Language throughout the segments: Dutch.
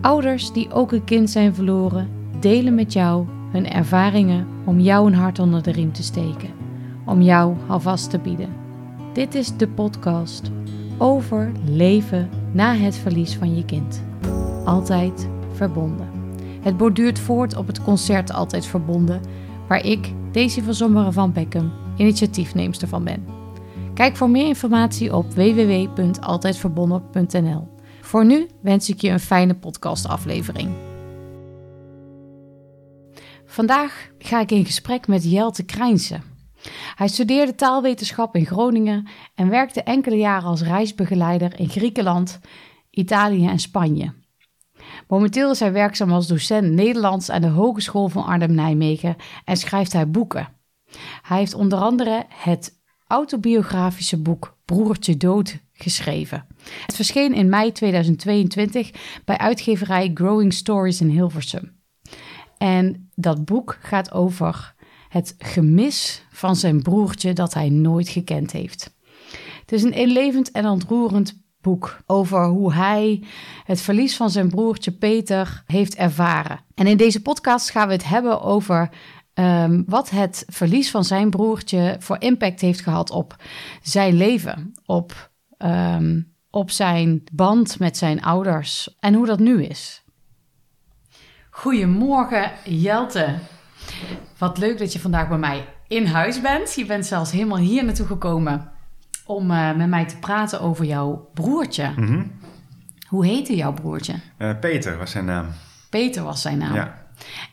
Ouders die ook een kind zijn verloren, delen met jou hun ervaringen om jou een hart onder de riem te steken, om jou alvast te bieden. Dit is de podcast over leven na het verlies van je kind. Altijd verbonden. Het borduurt voort op het concert Altijd Verbonden, waar ik, Daisy van Zommeren van Beckham, initiatiefneemster van ben. Kijk voor meer informatie op www.altijdverbonden.nl. Voor nu wens ik je een fijne podcastaflevering. Vandaag ga ik in gesprek met Jelte Krijnse. Hij studeerde taalwetenschap in Groningen en werkte enkele jaren als reisbegeleider in Griekenland, Italië en Spanje. Momenteel is hij werkzaam als docent Nederlands aan de Hogeschool van Arnhem-Nijmegen en schrijft hij boeken. Hij heeft onder andere het autobiografische boek Broertje Dood geschreven. Het verscheen in mei 2022 bij uitgeverij Growing Stories in Hilversum. En dat boek gaat over het gemis van zijn broertje dat hij nooit gekend heeft. Het is een inlevend en ontroerend boek over hoe hij het verlies van zijn broertje Peter heeft ervaren. En in deze podcast gaan we het hebben over um, wat het verlies van zijn broertje voor impact heeft gehad op zijn leven, op, um, op zijn band met zijn ouders en hoe dat nu is. Goedemorgen, Jelte. Wat leuk dat je vandaag bij mij in huis bent. Je bent zelfs helemaal hier naartoe gekomen om uh, met mij te praten over jouw broertje. Mm -hmm. Hoe heette jouw broertje? Uh, Peter was zijn naam. Peter was zijn naam. Ja.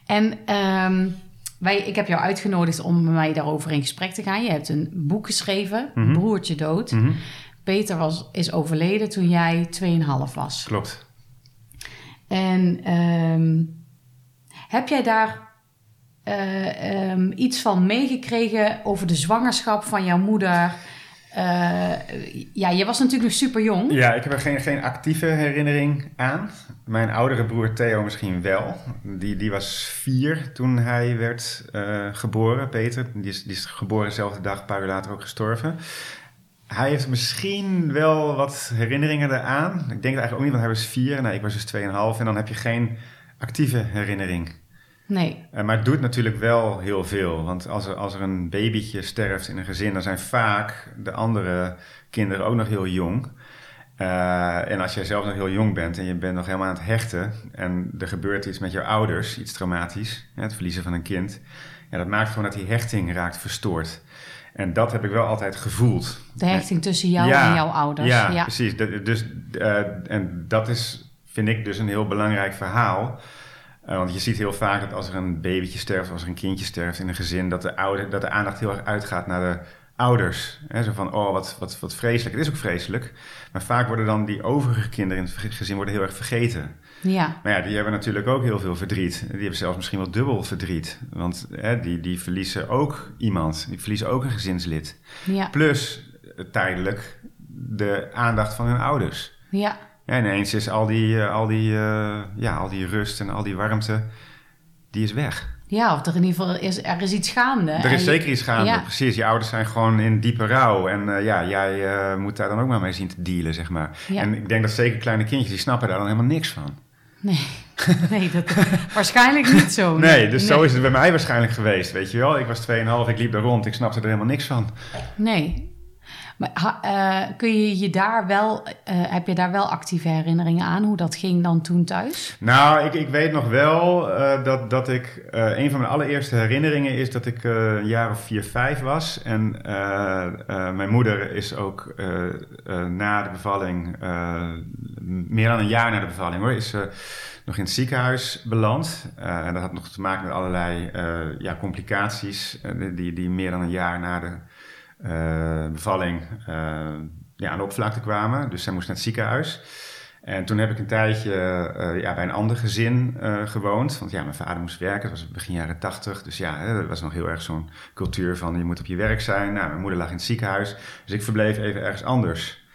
En um, wij, ik heb jou uitgenodigd om met mij daarover in gesprek te gaan. Je hebt een boek geschreven, mm -hmm. Broertje Dood. Mm -hmm. Peter was, is overleden toen jij 2,5 was. Klopt. En um, heb jij daar uh, um, iets van meegekregen over de zwangerschap van jouw moeder? Uh, ja, je was natuurlijk nog super jong. Ja, ik heb er geen, geen actieve herinnering aan. Mijn oudere broer Theo misschien wel. Die, die was vier toen hij werd uh, geboren, Peter. Die is, die is geboren dezelfde dag, een paar uur later ook gestorven. Hij heeft misschien wel wat herinneringen eraan. Ik denk eigenlijk ook niet, want hij was vier. Nee, ik was dus tweeënhalf. En dan heb je geen actieve herinnering. Nee. Uh, maar het doet natuurlijk wel heel veel. Want als er, als er een babytje sterft in een gezin, dan zijn vaak de andere kinderen ook nog heel jong. Uh, en als jij zelf nog heel jong bent en je bent nog helemaal aan het hechten en er gebeurt iets met jouw ouders, iets traumatisch, het verliezen van een kind, ja, dat maakt gewoon dat die hechting raakt verstoord. En dat heb ik wel altijd gevoeld. De hechting tussen jou ja, en jouw ouders. Ja, ja. precies. Dus, uh, en dat is, vind ik, dus een heel belangrijk verhaal. Uh, want je ziet heel vaak dat als er een babytje sterft, als er een kindje sterft in een gezin, dat de, ouder, dat de aandacht heel erg uitgaat naar de ouders. Hè, zo van, oh, wat, wat, wat vreselijk. Het is ook vreselijk. Maar vaak worden dan die overige kinderen in het gezin worden heel erg vergeten. Ja. Maar ja, die hebben natuurlijk ook heel veel verdriet. Die hebben zelfs misschien wel dubbel verdriet. Want hè, die, die verliezen ook iemand. Die verliezen ook een gezinslid. Ja. Plus uh, tijdelijk de aandacht van hun ouders. Ja. Ja, ineens is al die, uh, al, die, uh, ja, al die rust en al die warmte, die is weg. Ja, of er in ieder geval is, er is iets gaande. Er is zeker iets gaande, ja. precies. Je ouders zijn gewoon in diepe rouw. En uh, ja, jij moet daar dan ook maar mee zien te dealen, zeg maar. Ja. En ik denk dat zeker kleine kindjes, die snappen daar dan helemaal niks van. Nee, nee dat, waarschijnlijk niet zo. Nee, nee dus nee. zo is het bij mij waarschijnlijk geweest, weet je wel. Ik was 2,5, ik liep daar rond, ik snapte er helemaal niks van. Nee, maar uh, kun je je daar wel, uh, heb je daar wel actieve herinneringen aan hoe dat ging dan toen thuis? Nou, ik, ik weet nog wel uh, dat, dat ik, een van mijn allereerste herinneringen is dat ik een jaar of vier, vijf was. En mijn moeder is ook na de bevalling, meer dan een jaar na de bevalling hoor, is nog in het ziekenhuis beland. en dat had nog te maken met allerlei ja, complicaties die, die meer dan een jaar na de bevalling uh, ja, aan de oppervlakte kwamen. Dus zij moest naar het ziekenhuis. En toen heb ik een tijdje uh, ja, bij een ander gezin gewoond. Want ja, mijn vader moest werken. Het was begin jaren tachtig. Dus ja, hè, dat was nog heel erg zo'n cultuur van je moet op je werk zijn. Nou, mijn moeder lag in het ziekenhuis. Dus ik verbleef even ergens anders.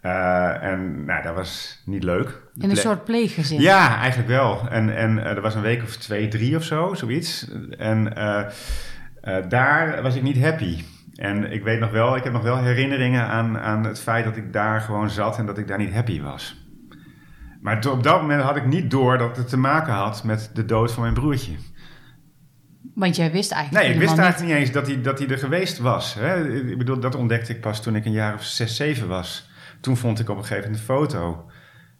en nou, dat was niet leuk. In een soort pleeggezin? Ja, eigenlijk wel. En, en er was een week of twee, drie of zo, zoiets. En daar was ik niet happy. En ik weet nog wel, ik heb nog wel herinneringen aan, aan het feit dat ik daar gewoon zat en dat ik daar niet happy was. Maar op dat moment had ik niet door dat het te maken had met de dood van mijn broertje. Want jij wist eigenlijk Nee, ik wist eigenlijk niet eens dat hij, dat hij er geweest was. Hè? Ik bedoel, dat ontdekte ik pas toen ik een jaar of zes, zeven was. Toen vond ik op een gegeven moment een foto.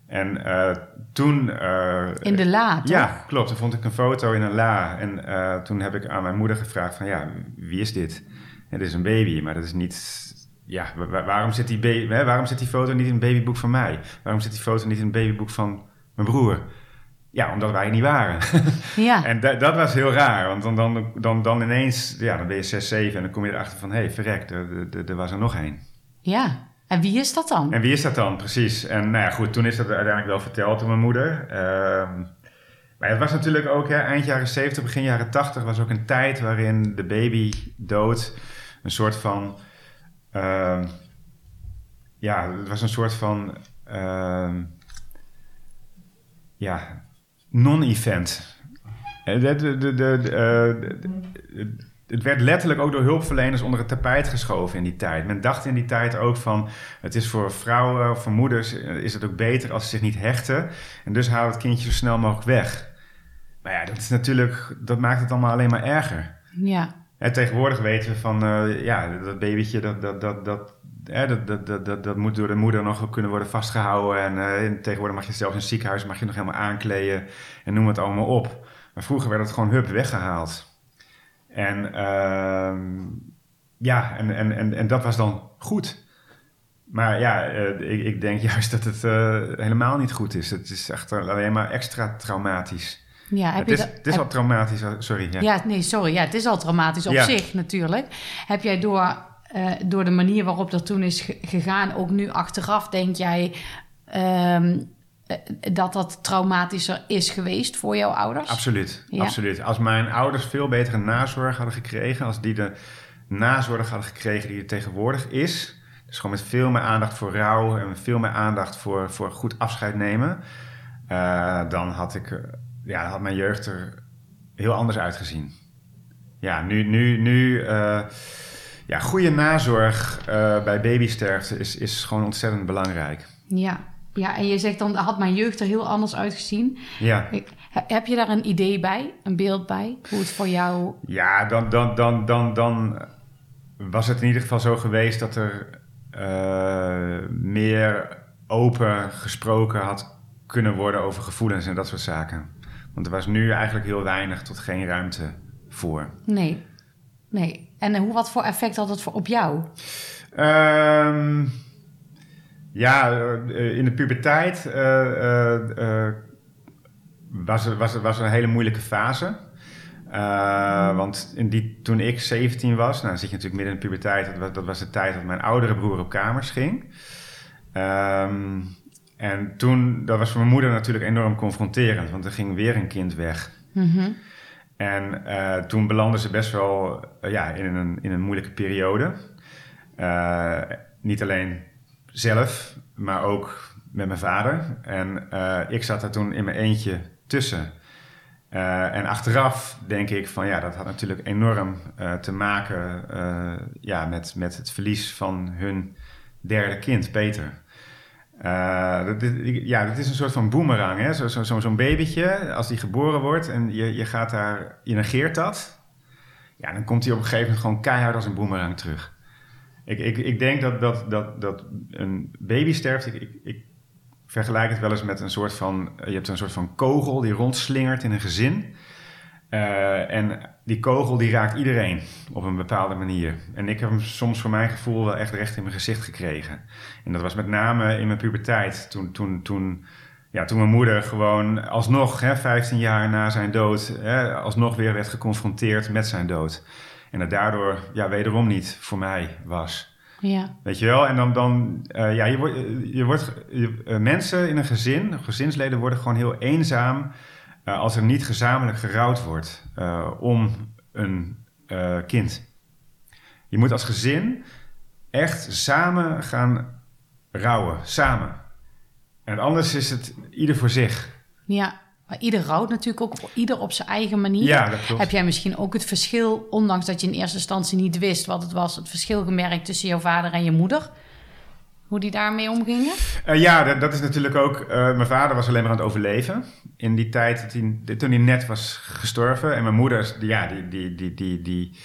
En eh, toen... eh. In de la, toch? ja, klopt. Toen vond ik een foto in een la. En eh, toen heb ik aan mijn moeder gevraagd van... Ja, wie is dit? Dit is een baby, maar dat is niet... Ja, wa- wa- waarom zit, die baby, hè, waarom zit die foto niet in het babyboek van mij? Waarom zit die foto niet in het babyboek van mijn broer? Ja, omdat wij er niet waren. Ja. En da- dat was heel raar, want dan, dan, dan, dan ineens, ja, dan ben je 6, 7 en dan kom je erachter van, hé, hey, verrek, er, er, er was er nog één. ja. En wie is dat dan? En wie is dat dan, precies? En nou ja, goed, toen is dat uiteindelijk wel verteld door mijn moeder. Ehm, maar het was natuurlijk ook, hè, eind jaren 70, begin jaren 80, was ook een tijd waarin de baby dood een soort van, ehm, ja, het was een soort van, ehm, ja, non-event. Eh, eh, het werd letterlijk ook door hulpverleners onder het tapijt geschoven in die tijd. Men dacht in die tijd ook van, het is voor vrouwen of voor moeders, eh, is het ook beter als ze zich niet hechten. En dus we het kindje zo snel mogelijk weg. Maar ja, dat is natuurlijk, dat maakt het allemaal alleen maar erger. Ja. En tegenwoordig weten we van, eh, ja, dat babytje, dat, dat, dat, dat, hè, dat, dat, dat, dat, dat moet door de moeder nog kunnen worden vastgehouden. En eh, tegenwoordig mag je zelfs in het ziekenhuis mag je nog helemaal aankleden en noem het allemaal op. Maar vroeger werd het gewoon hup weggehaald. En ehm, ja, en, en, en, en dat was dan goed. Maar ja, eh, ik, ik denk juist dat het helemaal niet goed is. Het is echt alleen maar extra traumatisch. Ja, heb Het je is, dat- het is heb- al traumatisch, oh, sorry. Ja. Ja, nee, sorry. Ja, het is al traumatisch op Ja. zich natuurlijk. Heb jij door, eh, door de manier waarop dat toen is ge- gegaan, ook nu achteraf, denk jij ehm, eh, dat dat traumatischer is geweest voor jouw ouders? Absoluut, Ja. absoluut. Als mijn ouders veel betere nazorg hadden gekregen, als die de nazorg hadden gekregen die er tegenwoordig is, dus gewoon met veel meer aandacht voor rouw en veel meer aandacht voor, voor goed afscheid nemen, eh, dan had ik, ja, had mijn jeugd er heel anders uitgezien. Ja, nu, nu, nu, eh, ja, goede nazorg eh, bij babysterfte is, is gewoon ontzettend belangrijk. Ja. ja, en je zegt dan, had mijn jeugd er heel anders uitgezien. Ja. Ik- Heb je daar een idee bij, een beeld bij, hoe het voor jou... Ja, dan, dan, dan, dan, dan was het in ieder geval zo geweest dat er eh, meer open gesproken had kunnen worden over gevoelens en dat soort zaken. Want er was nu eigenlijk heel weinig tot geen ruimte voor. Nee, nee. En hoe, wat voor effect had het voor, op jou? Ehm, ja, eh, in de puberteit eh, eh, was, er, was, er, was er een hele moeilijke fase. Eh, want in die, toen ik 17 was, nou dan zit je natuurlijk midden in de puberteit, dat was, dat was de tijd dat mijn oudere broer op kamers ging. Ehm, en toen, dat was voor mijn moeder natuurlijk enorm confronterend, want er ging weer een kind weg. Mhm. En eh, toen belandde ze best wel eh, ja, in, een, in een moeilijke periode. Eh, niet alleen zelf, maar ook met mijn vader. En ik zat daar toen in mijn eentje tussen. En achteraf denk ik van ja, dat had natuurlijk enorm te maken ja, met, met het verlies van hun derde kind, Peter. Eh, ja, dat is een soort van boemerang. Zo'n zo, zo, zo'n babytje, als die geboren wordt en je, je gaat daar, je negeert dat. Ja, dan komt hij op een gegeven moment gewoon keihard als een boemerang terug. Ik, ik, ik denk dat, dat, dat, dat een baby sterft. Ik, ik, ik vergelijk het wel eens met een soort van. Je hebt een soort van kogel die rondslingert in een gezin. Eh, en die kogel die raakt iedereen op een bepaalde manier. En ik heb hem soms voor mijn gevoel wel echt recht in mijn gezicht gekregen. En dat was met name in mijn puberteit. Toen, toen, toen, ja, toen mijn moeder gewoon alsnog, hè, 15 jaar na zijn dood, hè, alsnog weer werd geconfronteerd met zijn dood. En het daardoor ja, wederom niet voor mij was. Ja, Weet je wel? En dan, dan eh, ja, je wordt, je wordt je- eh, mensen in een gezin, gezinsleden worden gewoon heel eenzaam eh, als er niet gezamenlijk gerouwd wordt eh, om een eh, kind. Je moet als gezin echt samen gaan rouwen, samen. En anders is het ieder voor zich. ja. Maar ieder rouwt natuurlijk ook ieder op zijn eigen manier. Ja, dat klopt. Heb jij misschien ook het verschil, ondanks dat je in eerste instantie niet wist wat het was, het verschil gemerkt tussen jouw vader en je moeder? Hoe die daarmee omgingen? Uh, ja, dat, dat, is natuurlijk ook... Uh, mijn vader was alleen maar aan het overleven. In die tijd toen hij net was gestorven. En mijn moeder, ja, die... die, die, die, die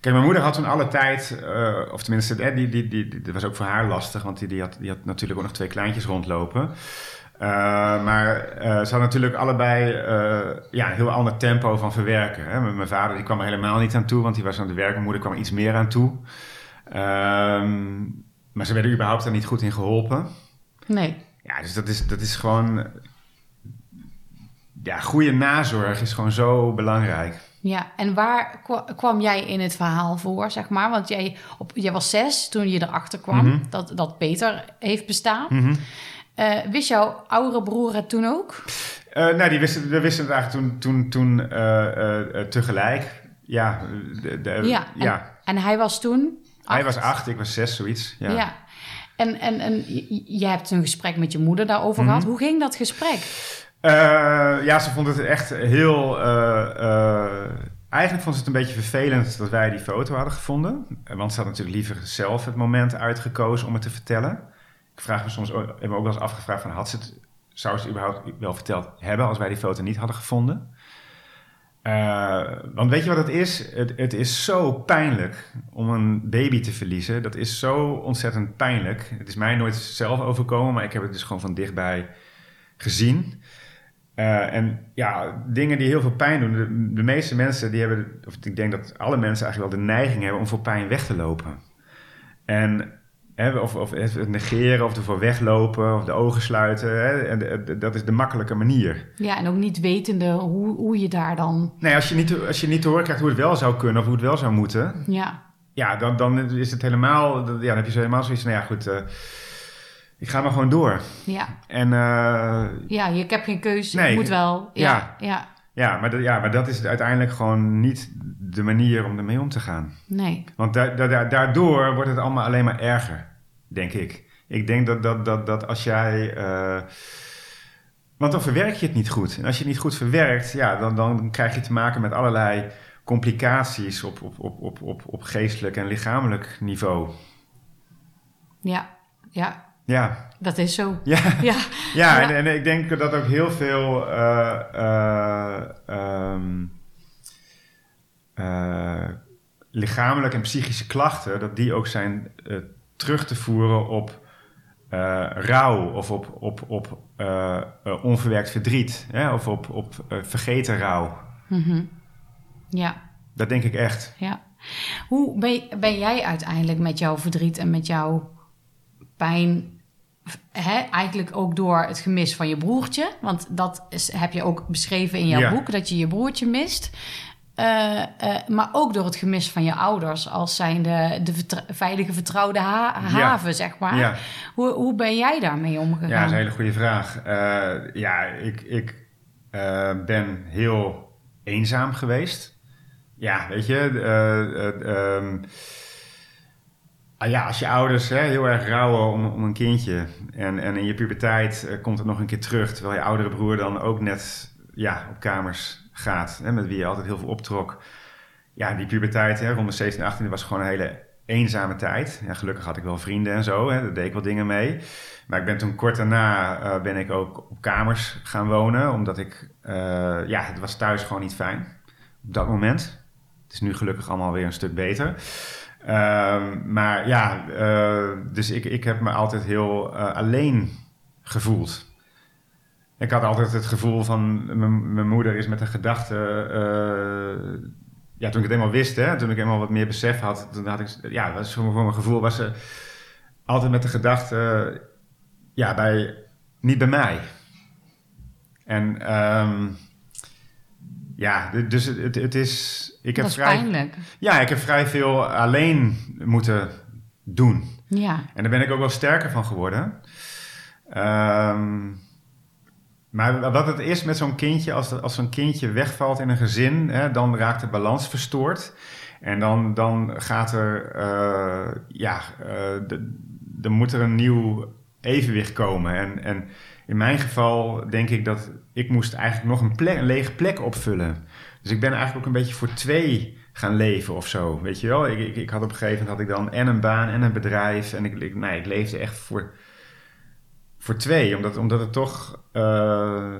Kijk, mijn moeder had toen alle tijd, uh, of tenminste, die, die, die, die, dat was ook voor haar lastig, want die, die, had, die had natuurlijk ook nog twee kleintjes rondlopen. Uh, maar uh, ze had natuurlijk allebei ja, een heel ander tempo van verwerken. Hè. Mijn vader die kwam er helemaal niet aan toe, want hij was aan het werken. Mijn moeder kwam er iets meer aan toe. Ehm, maar ze werden überhaupt daar niet goed in geholpen. Nee. Ja, dus dat is, dat is gewoon... Ja, goede nazorg is gewoon zo belangrijk. Ja, en waar kwam jij in het verhaal voor, zeg maar? Want jij, op, jij was zes toen je erachter kwam mhm. dat, dat Peter heeft bestaan. Mm wist jouw oudere broer het toen ook? Uh, nou, die wisten, we wisten het eigenlijk toen, toen, toen uh, tegelijk. Ja, de, de, ja, ja. En, en, hij was toen? Hij was acht, ik was zes, zoiets. Ja. ja. En, en, en je hebt een gesprek met je moeder daarover gehad. Mhm. Hoe ging dat gesprek? Uh, ja, ze vond het echt heel. Uh, uh, eigenlijk vond ze het een beetje vervelend dat wij die foto hadden gevonden. Want ze had natuurlijk liever zelf het moment uitgekozen om het te vertellen. Ik vraag me soms, heb me ook wel eens afgevraagd: van, had ze het, zou ze het überhaupt wel verteld hebben als wij die foto niet hadden gevonden? want weet je wat het is? Het, het, is zo pijnlijk om een baby te verliezen. Dat is zo ontzettend pijnlijk. Het is mij nooit zelf overkomen, maar ik heb het dus gewoon van dichtbij gezien. Uh, en ja, dingen die heel veel pijn doen. De, de, meeste mensen die hebben, of ik denk dat alle mensen eigenlijk wel de neiging hebben om voor pijn weg te lopen. En hè, of, of het negeren, of ervoor weglopen, of de ogen sluiten. Hè, en dat is de makkelijke manier. Ja, en ook niet wetende hoe, hoe je daar dan. Nee, als je, niet, als je niet te horen krijgt hoe het wel zou kunnen of hoe het wel zou moeten. Ja. Ja, dan, dan is het helemaal. Ja, dan heb je zo helemaal zoiets van, nou ja, goed. Uh, ik ga maar gewoon door. Ja. En, uh, ja, je hebt geen keuze. Nee, je moet wel. Ja. Ja, ja. maar, ja, maar dat is uiteindelijk gewoon niet de manier om ermee om te gaan. Nee. Want da da daardoor wordt het allemaal alleen maar erger, denk ik. Ik denk dat, dat, dat, dat als jij. Uh, want dan verwerk je het niet goed. En als je het niet goed verwerkt, ja, dan, dan krijg je te maken met allerlei complicaties op, op, op, op, op, op geestelijk en lichamelijk niveau. Ja, ja. Ja. Dat is zo. Ja, ja. ja, En, en, ik denk dat ook heel veel uh, uh, um, uh, lichamelijke en psychische klachten, dat die ook zijn terug te voeren op rouw of op, op, op onverwerkt verdriet hè? of op, op vergeten rouw. Mm -hmm. Ja. Dat denk ik echt. Ja. Hoe ben, ben jij uiteindelijk met jouw verdriet en met jouw pijn eigenlijk ook door het gemis van je broertje. Want dat is, heb je ook beschreven in jouw boek, dat je je broertje mist. Uh, uh, maar ook door het gemis van je ouders als zijn de, de veilige vertrouwde ha haven, zeg maar. Ja. Hoe, hoe ben jij daarmee omgegaan? Ja, dat is een hele goede vraag. Uh, ja, ik, ik ben heel eenzaam geweest. Ja, weet je... Um, Ah ja, als je ouders hè, heel erg rouwen om, om een kindje en, en in je puberteit uh, komt het nog een keer terug, terwijl je oudere broer dan ook net ja, op kamers gaat, hè, met wie je altijd heel veel optrok. Ja, die puberteit hè, rond de 17, 18 was gewoon een hele eenzame tijd. Ja, gelukkig had ik wel vrienden en zo, hè, daar deed ik wel dingen mee. Maar ik ben toen kort daarna uh, ben ik ook op kamers gaan wonen, omdat ik, uh, ja, het was thuis gewoon niet fijn op dat moment. Het is nu gelukkig allemaal weer een stuk beter. Ehm, maar ja, uh, dus ik, ik heb me altijd heel uh, alleen gevoeld. Ik had altijd het gevoel van mijn moeder is met een gedachte. Uh, ja, toen ik het helemaal wist, hè, toen ik helemaal wat meer besef had, toen had ik, ja, was voor, mijn gevoel was ze altijd met de gedachte, ja, bij, niet bij mij. En um, ja, dus het, het is. Ik heb dat is vrij, pijnlijk. Ja, ik heb vrij veel alleen moeten doen. Ja. En daar ben ik ook wel sterker van geworden. Um, maar wat het is met zo'n kindje, als, als zo'n kindje wegvalt in een gezin, hè, dan raakt de balans verstoord. En dan, dan gaat er, uh, ja, uh, dan moet er een nieuw evenwicht komen. En, en in mijn geval denk ik dat ik moest eigenlijk nog een, plek, een lege plek opvullen. Dus ik ben eigenlijk ook een beetje voor twee gaan leven of zo. Weet je wel? Ik, ik, ik had op een gegeven moment had ik dan en een baan en een bedrijf. En ik, ik, ik leefde echt voor, voor twee. Omdat, omdat het toch. uh,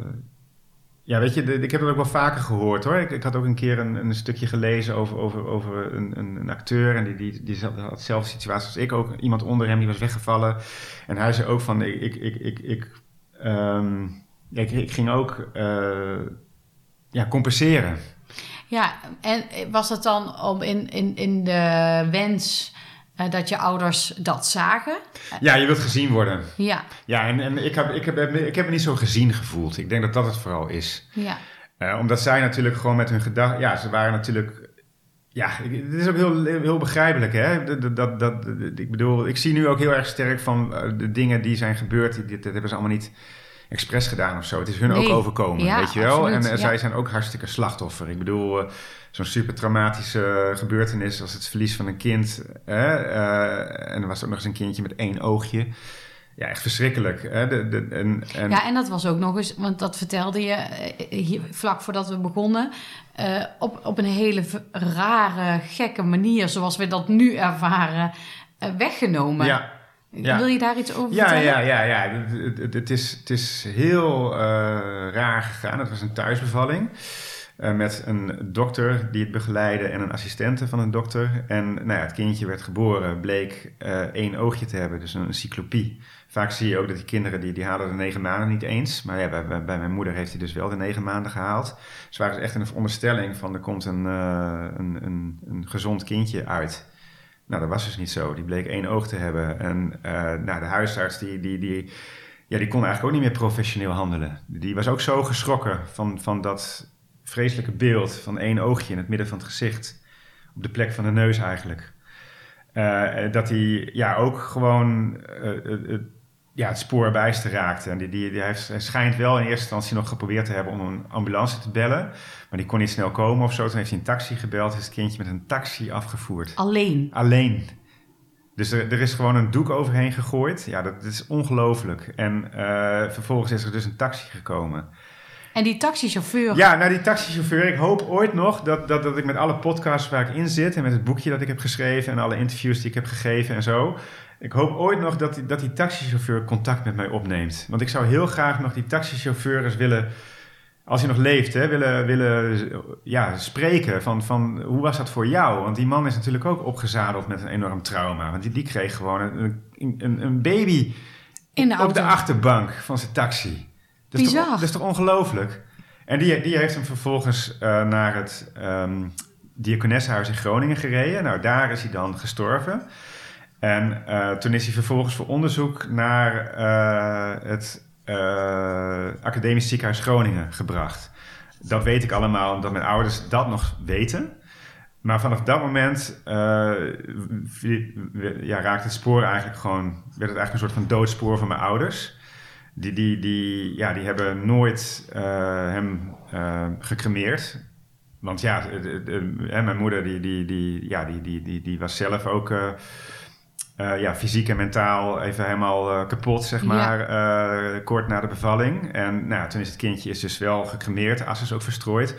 ja, weet je, ik heb het ook wel vaker gehoord hoor. Ik, ik had ook een keer een, een stukje gelezen over, over, over een, een, een acteur. En die, die, die had dezelfde situatie als ik ook. Iemand onder hem die was weggevallen. En hij zei ook van: ik, ik, ik, ik, um, ik, ik ging ook uh, ja, compenseren. Ja, en was het dan om in, in, in de wens uh, dat je ouders dat zagen? Ja, je wilt gezien worden. Ja. Ja, en, en ik, heb, ik, heb, ik heb me niet zo gezien gevoeld. Ik denk dat dat het vooral is. Ja. Uh, omdat zij natuurlijk gewoon met hun gedachten... Ja, ze waren natuurlijk... Ja, het is ook heel, heel begrijpelijk, hè? Dat, dat, dat, ik bedoel, ik zie nu ook heel erg sterk van uh, de dingen die zijn gebeurd. Die, dat hebben ze allemaal niet expres gedaan of zo. Het is hun nee. ook overkomen, ja, weet je wel? Absoluut, en ja. zij zijn ook hartstikke slachtoffer. Ik bedoel, uh, zo'n super traumatische gebeurtenis als het verlies van een kind. Hè? Uh, en er was ook nog eens een kindje met één oogje. Ja, echt verschrikkelijk. Hè? De, de, en, en... Ja, en dat was ook nog eens, want dat vertelde je hier, vlak voordat we begonnen. Uh, op, op een hele rare, gekke manier, zoals we dat nu ervaren, weggenomen. Ja. Ja. Wil je daar iets over ja, vertellen? Ja, ja, ja. Het, het, het, is, het is heel uh, raar gegaan. Het was een thuisbevalling. Uh, met een dokter die het begeleidde en een assistente van een dokter. En nou ja, het kindje werd geboren, bleek uh, één oogje te hebben, dus een cyclopie. Vaak zie je ook dat die kinderen, die, die halen de negen maanden niet eens. Maar ja, bij, bij, mijn moeder heeft hij dus wel de negen maanden gehaald. Ze waren dus echt in de veronderstelling van er komt een, een, een, een gezond kindje uit. Nou, dat was dus niet zo. Die bleek één oog te hebben. En uh, nou, de huisarts die, die, die, ja, die kon eigenlijk ook niet meer professioneel handelen. Die was ook zo geschrokken van, van dat vreselijke beeld van één oogje in het midden van het gezicht. Op de plek van de neus eigenlijk. Uh, dat hij ja, ook gewoon ja, het spoor bijster raakte. En die, die, die heeft, hij schijnt wel in eerste instantie nog geprobeerd te hebben om een ambulance te bellen. Maar die kon niet snel komen of zo. Toen heeft hij een taxi gebeld. Is het kindje met een taxi afgevoerd. Alleen? Alleen. Dus er, er is gewoon een doek overheen gegooid. Ja, dat, dat is ongelooflijk. En uh, vervolgens is er dus een taxi gekomen. En die taxichauffeur? Ja, nou die taxichauffeur. Ik hoop ooit nog dat, dat, dat ik met alle podcasts waar ik in zit... en met het boekje dat ik heb geschreven... en alle interviews die ik heb gegeven en zo... Ik hoop ooit nog dat die, dat die taxichauffeur contact met mij opneemt. Want ik zou heel graag nog die taxichauffeur eens willen, als hij nog leeft, hè, willen, willen ja, spreken van, van hoe was dat voor jou? Want die man is natuurlijk ook opgezadeld met een enorm trauma. Want die, die kreeg gewoon een, een, een baby In de op de achterbank van zijn taxi. Dat is Bizar. toch, dat is toch ongelooflijk? En die, die heeft hem vervolgens uh, naar het um, Diakonessenhuis in Groningen gereden. Nou, daar is hij dan gestorven. En uh, toen is hij vervolgens voor onderzoek naar uh, het uh, Academisch Ziekenhuis Groningen gebracht. Dat weet ik allemaal omdat mijn ouders dat nog weten. Maar vanaf dat moment ja, raakte het spoor eigenlijk gewoon, werd het eigenlijk een soort van doodspoor van mijn ouders. Die, die, die, ja, die hebben nooit hem gecremeerd. Want ja, de, mijn moeder die, die, die, ja, die, die, die, die was zelf ook uh, ja, fysiek en mentaal even helemaal uh, kapot, zeg maar, ja. uh, kort na de bevalling. En nou, toen is het kindje is dus wel gecremeerd, de as is ook verstrooid.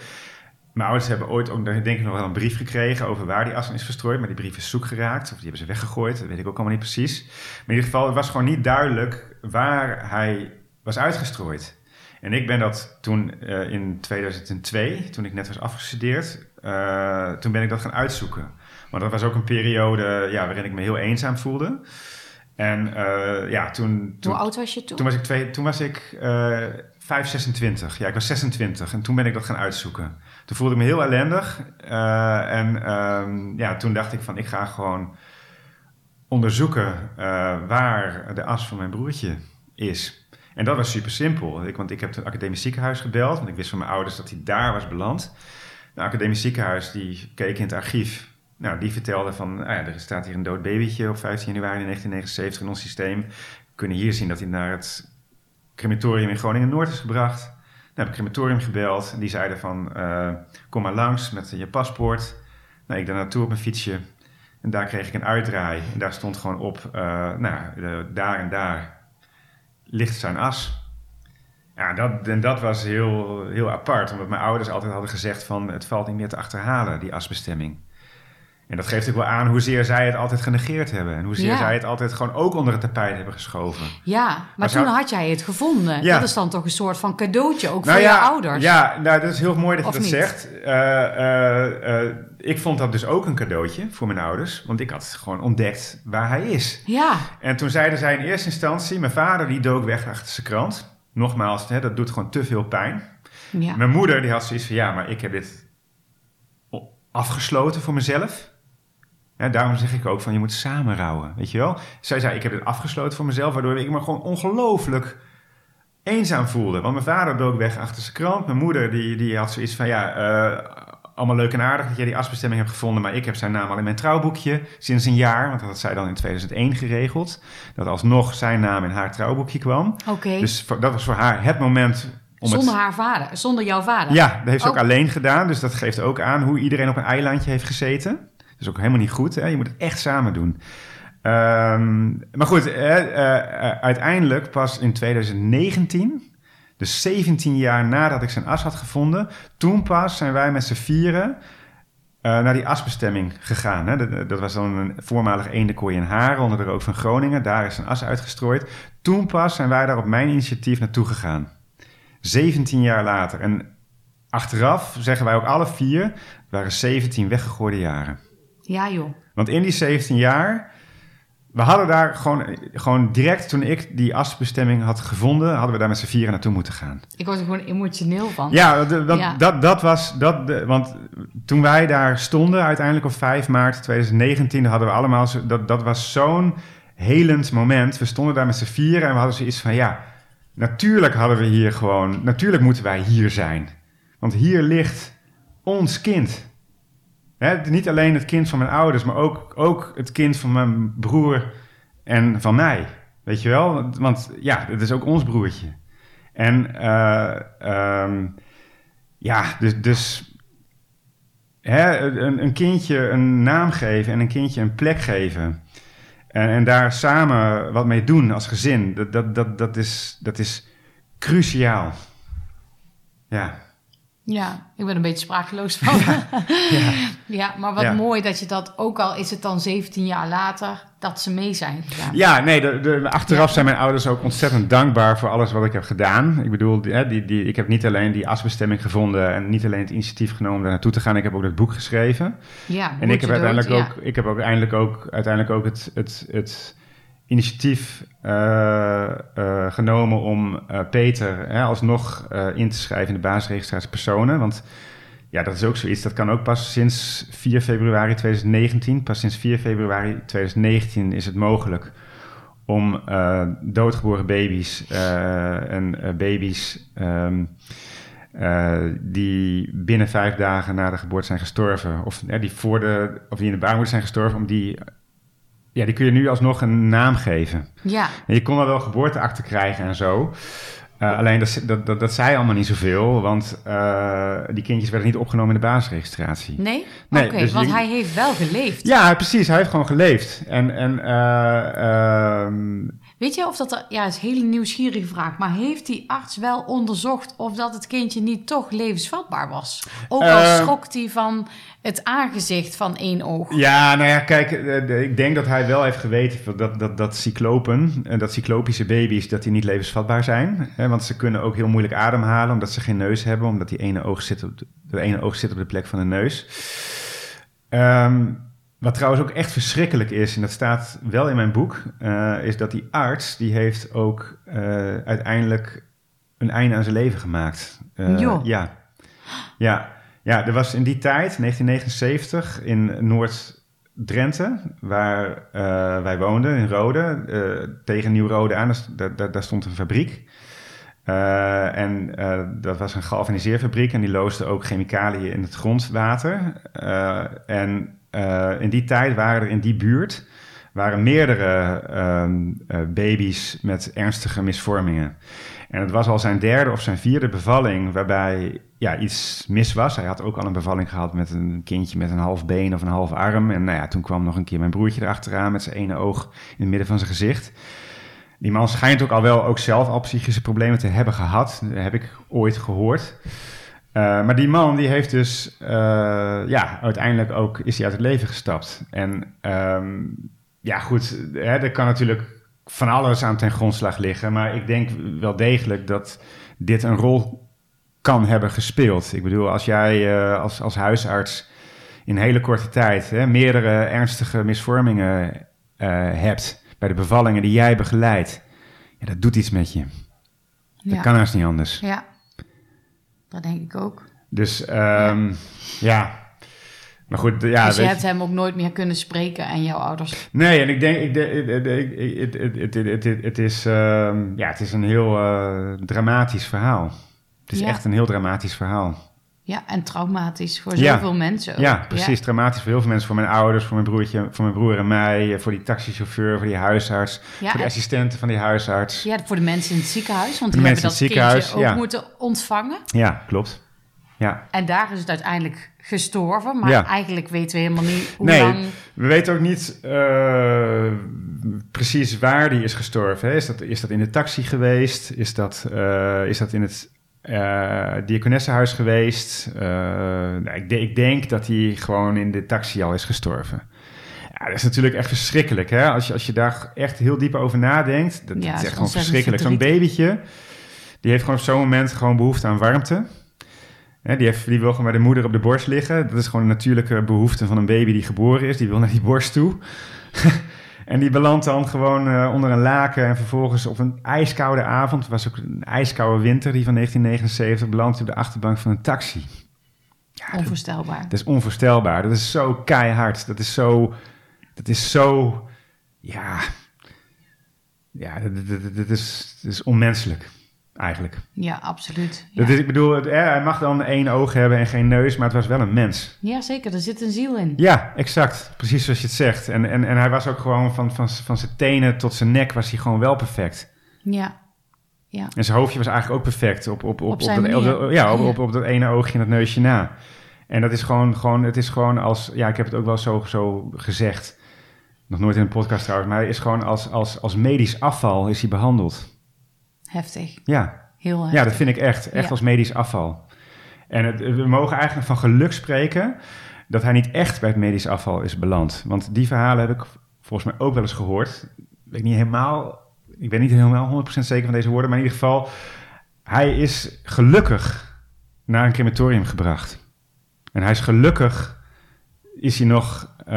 Mijn ouders hebben ooit ook, denk ik, nog wel een brief gekregen over waar die as is verstrooid. Maar die brief is zoek geraakt, of die hebben ze weggegooid, dat weet ik ook allemaal niet precies. Maar in ieder geval, het was gewoon niet duidelijk waar hij was uitgestrooid. En ik ben dat toen in 2002, toen ik net was afgestudeerd, toen ben ik dat gaan uitzoeken. Maar dat was ook een periode ja, waarin ik me heel eenzaam voelde. En uh, ja, toen, toen... Hoe oud was je toen? Toen was ik, twee, toen was ik uh, 5, 26. Ja, ik was 26. En toen ben ik dat gaan uitzoeken. Toen voelde ik me heel ellendig. Uh, en um, ja, toen dacht ik van, ik ga gewoon onderzoeken uh, waar de as van mijn broertje is. En dat was super simpel. Ik, want ik heb het academisch ziekenhuis gebeld. Want ik wist van mijn ouders dat hij daar was beland. Het academisch ziekenhuis die keek in het archief nou, die vertelde van, ah ja, er staat hier een dood babytje op 15 januari 1979 in ons systeem. We kunnen hier zien dat hij naar het crematorium in Groningen-Noord is gebracht. Nou, heb ik crematorium gebeld en die zeiden van, uh, kom maar langs met je paspoort. Nou, ik daar naartoe op mijn fietsje en daar kreeg ik een uitdraai. En daar stond gewoon op, uh, nou, daar en daar ligt zijn as. Ja, dat, en dat was heel, heel apart. Omdat mijn ouders altijd hadden gezegd van... het valt niet meer te achterhalen, die asbestemming. En dat geeft ook wel aan hoezeer zij het altijd genegeerd hebben. En hoezeer Ja. zij het altijd gewoon ook onder het tapijt hebben geschoven. Ja, maar, Maar toen zou- had jij het gevonden. Ja. Dat is dan toch een soort van cadeautje, ook Nou voor ja, je ouders. Ja, nou, dat is heel mooi dat je dat niet? zegt. Eh, eh, eh, ik vond dat dus ook een cadeautje voor mijn ouders. Want ik had gewoon ontdekt waar hij is. Ja, En toen zeiden zij in eerste instantie... Mijn vader die dook weg achter zijn krant. Nogmaals, hè, dat doet gewoon te veel pijn. ja. Mijn moeder die had zoiets van... Ja, maar ik heb dit afgesloten voor mezelf. Ja, daarom zeg ik ook van je moet samen rouwen, weet je wel. Zij zei ik heb dit afgesloten voor mezelf... waardoor ik me gewoon ongelooflijk eenzaam voelde. Want mijn vader dook weg achter zijn krant. Mijn moeder die, die had zoiets van... ja, eh, allemaal leuk en aardig dat jij die asbestemming hebt gevonden... maar ik heb zijn naam al in mijn trouwboekje sinds een jaar... want dat had zij dan in 2001 geregeld... dat alsnog zijn naam in haar trouwboekje kwam. Oké. Dus dat was voor haar het moment om het... zonder haar vader, zonder jouw vader. Ja, dat heeft ze ook Oh. alleen gedaan. Dus dat geeft ook aan hoe iedereen op een eilandje heeft gezeten. Is ook helemaal niet goed. Hè? Je moet het echt samen doen. Ehm, maar goed, eh, eh, uiteindelijk pas in 2019, dus 17 jaar nadat ik zijn as had gevonden, toen pas zijn wij met z'n vieren eh, naar die asbestemming gegaan. Hè? Dat, was dan een voormalig eendenkooi in Haren, onder de rook van Groningen. Daar is zijn as uitgestrooid. Toen pas zijn wij daar op mijn initiatief naartoe gegaan. 17 jaar later. En achteraf zeggen wij ook alle vier, waren 17 weggegooide jaren. Ja, joh. Want in die 17 jaar, we hadden daar gewoon, gewoon direct toen ik die asbestemming had gevonden, hadden we daar met z'n vieren naartoe moeten gaan. Ik word er gewoon emotioneel van. Ja, Ja. Dat, dat was, dat, de- want toen wij daar stonden, uiteindelijk op 5 maart 2019, hadden we allemaal, dat, dat was zo'n helend moment. We stonden daar met z'n vieren en we hadden zoiets van, ja, natuurlijk hadden we hier gewoon, natuurlijk moeten wij hier zijn. Want hier ligt ons kind. Hè, niet alleen het kind van mijn ouders, maar ook, ook het kind van mijn broer en van mij. Weet je wel? Want- ja, het is ook ons broertje. En eh, ehm, ja, dus, dus hè, een, een kindje een naam geven en een kindje een plek geven. En, en daar samen wat mee doen als gezin, dat, dat, dat, dat, is, dat is cruciaal. Ja. Ja, ik ben een beetje sprakeloos van. ja. ja, maar wat Ja. mooi dat je dat, ook al is het dan 17 jaar later, dat ze mee zijn gegaan. Ja, nee, de, de, achteraf Ja. zijn mijn ouders ook ontzettend dankbaar voor alles wat ik heb gedaan. Ik bedoel, die, die, die, ik heb niet alleen die asbestemming gevonden en niet alleen het initiatief genomen daar naartoe te gaan. Ik heb ook dat boek geschreven. Ja, En ik heb uiteindelijk dood, ook, ik heb ook uiteindelijk ook, uiteindelijk ook het, het, het initiatief eh, eh, genomen om eh, Peter hè, alsnog in te schrijven in de basisregistratie personen. Want ja, dat is ook zoiets. Dat kan ook pas sinds 4 februari 2019. Pas sinds 4 februari 2019 is het mogelijk om doodgeboren baby's en baby's ehm, eh, die binnen vijf dagen na de geboorte zijn gestorven, of die, voor de, of die in de baarmoeder zijn gestorven, om die, ja, die kun je nu alsnog een naam geven. Ja, En je kon al wel geboorteakte krijgen en zo. Eh, alleen dat, dat, dat, dat zei allemaal niet zoveel, want eh, die kindjes werden niet opgenomen in de basisregistratie. nee? Nee, Oké, dus want je- hij heeft wel geleefd. Ja, precies. Hij heeft gewoon geleefd. En, en eh, ehm, Weet je of dat er, ja, is een hele nieuwsgierige vraag, maar heeft die arts wel onderzocht of dat het kindje niet toch levensvatbaar was? Ook al Eh, schrok hij van het aangezicht van één oog. Ja, nou ja, kijk, eh, ik denk dat hij wel heeft geweten dat, dat, dat cyclopen, en dat cyclopische baby's, dat die niet levensvatbaar zijn. Hè, want ze kunnen ook heel moeilijk ademhalen, omdat ze geen neus hebben, omdat die ene oog zit op de, de ene oog zit op de plek van de neus. Ehm, wat trouwens ook echt verschrikkelijk is, en dat staat wel in mijn boek, eh, is dat die arts, die heeft ook eh, uiteindelijk een einde aan zijn leven gemaakt. Joh. Ja. Ja. Ja, er was in die tijd, 1979, in Noord-Drenthe, waar wij woonden, in Rode, tegen Nieuw-Rode aan, daar, daar, daar stond een fabriek. En dat was een galvaniseerfabriek en die loosde ook chemicaliën in het grondwater. En eh, in die tijd waren er in die buurt waren meerdere ehm, eh, baby's met ernstige misvormingen. En het was al zijn derde of zijn vierde bevalling waarbij ja, iets mis was. Hij had ook al een bevalling gehad met een kindje met een half been of een half arm. En nou ja, toen kwam nog een keer mijn broertje erachteraan met zijn ene oog in het midden van zijn gezicht. Die man schijnt ook al wel ook zelf al psychische problemen te hebben gehad. Heb ik ooit gehoord. Uh, maar die man die heeft dus, uh, ja, uiteindelijk ook is hij uit het leven gestapt. En um, ja, goed, hè, er kan natuurlijk van alles aan ten grondslag liggen. Maar ik denk wel degelijk dat dit een rol kan hebben gespeeld. Ik bedoel, als jij uh, als, als huisarts in hele korte tijd hè, meerdere ernstige misvormingen hebt bij de bevallingen die jij begeleidt, ja, dat doet iets met je. Dat ja. kan haast niet anders. Ja, dat denk ik ook. Dus um, ja. ja. Maar goed, ja. Dus je hebt hem ook nooit meer kunnen spreken en jouw ouders. Nee, en ik denk, ik, het, is, um, ja, het is een heel uh, dramatisch verhaal. Het is ja. echt een heel dramatisch verhaal. Ja, en traumatisch voor zoveel ja. mensen. Ook. Ja, precies. Ja. Traumatisch voor heel veel mensen. Voor mijn ouders, voor mijn broertje, voor mijn broer en mij. Voor die taxichauffeur, voor die huisarts. Ja, voor de assistenten van die huisarts. Ja, voor de mensen in het ziekenhuis. Want die hebben dat kindje ook moeten ontvangen. Ja, klopt. Ja. En daar is het uiteindelijk gestorven. Maar eigenlijk weten we helemaal niet hoe nee, lang... we weten ook niet uh, precies waar die is gestorven. Hè? Is, dat, is dat in de taxi geweest? Is dat, uh, is dat in het uh, diakonessenhuis geweest. Uh, nou, ik, ik, denk dat hij gewoon in de taxi al is gestorven. Ja, dat is natuurlijk echt verschrikkelijk. Hè? Als, je, als je daar echt heel diep over nadenkt, dat, ja, is echt gewoon verschrikkelijk. Zo'n babytje, die heeft gewoon op zo'n moment gewoon behoefte aan warmte. die, heeft, die wil gewoon bij de moeder op de borst liggen. Dat is gewoon een natuurlijke behoefte van een baby die geboren is. Die wil naar die borst toe. En die belandt dan gewoon uh, onder een laken en vervolgens op een ijskoude avond, het was ook een ijskoude winter, die van 1979, belandt op de achterbank van een taxi. Ja, onvoorstelbaar. Dat, dat, is onvoorstelbaar. Dat is zo keihard. Dat is zo, dat is zo, ja, ja, dat, dat, dat is, dat is onmenselijk eigenlijk. Ja, absoluut. Dat is, ik bedoel, het, hij mag dan één oog hebben en geen neus, maar het was wel een mens. Ja, zeker. Er zit een ziel in. Ja, exact. Precies zoals je het zegt. En, en, en hij was ook gewoon van, van, van zijn tenen tot zijn nek was hij gewoon wel perfect. Ja. Ja. En zijn hoofdje was eigenlijk ook perfect op, op, op, op, dat, ja, op, op, op dat ene oogje en dat neusje na. En dat is gewoon, gewoon, het is gewoon als, ja, ik heb het ook wel zo, zo gezegd, nog nooit in een podcast trouwens, maar hij is gewoon als, als, als medisch afval is hij behandeld. Heftig. Ja. Heel heftig. Ja, dat vind ik echt. Echt als medisch afval. En het, we mogen eigenlijk van geluk spreken dat hij niet echt bij het medisch afval is beland. Want die verhalen heb ik volgens mij ook wel eens gehoord. Ik weet niet helemaal, ik ben niet helemaal 100% zeker van deze woorden, maar in ieder geval, hij is gelukkig naar een crematorium gebracht. En hij is gelukkig, is hij nog uh,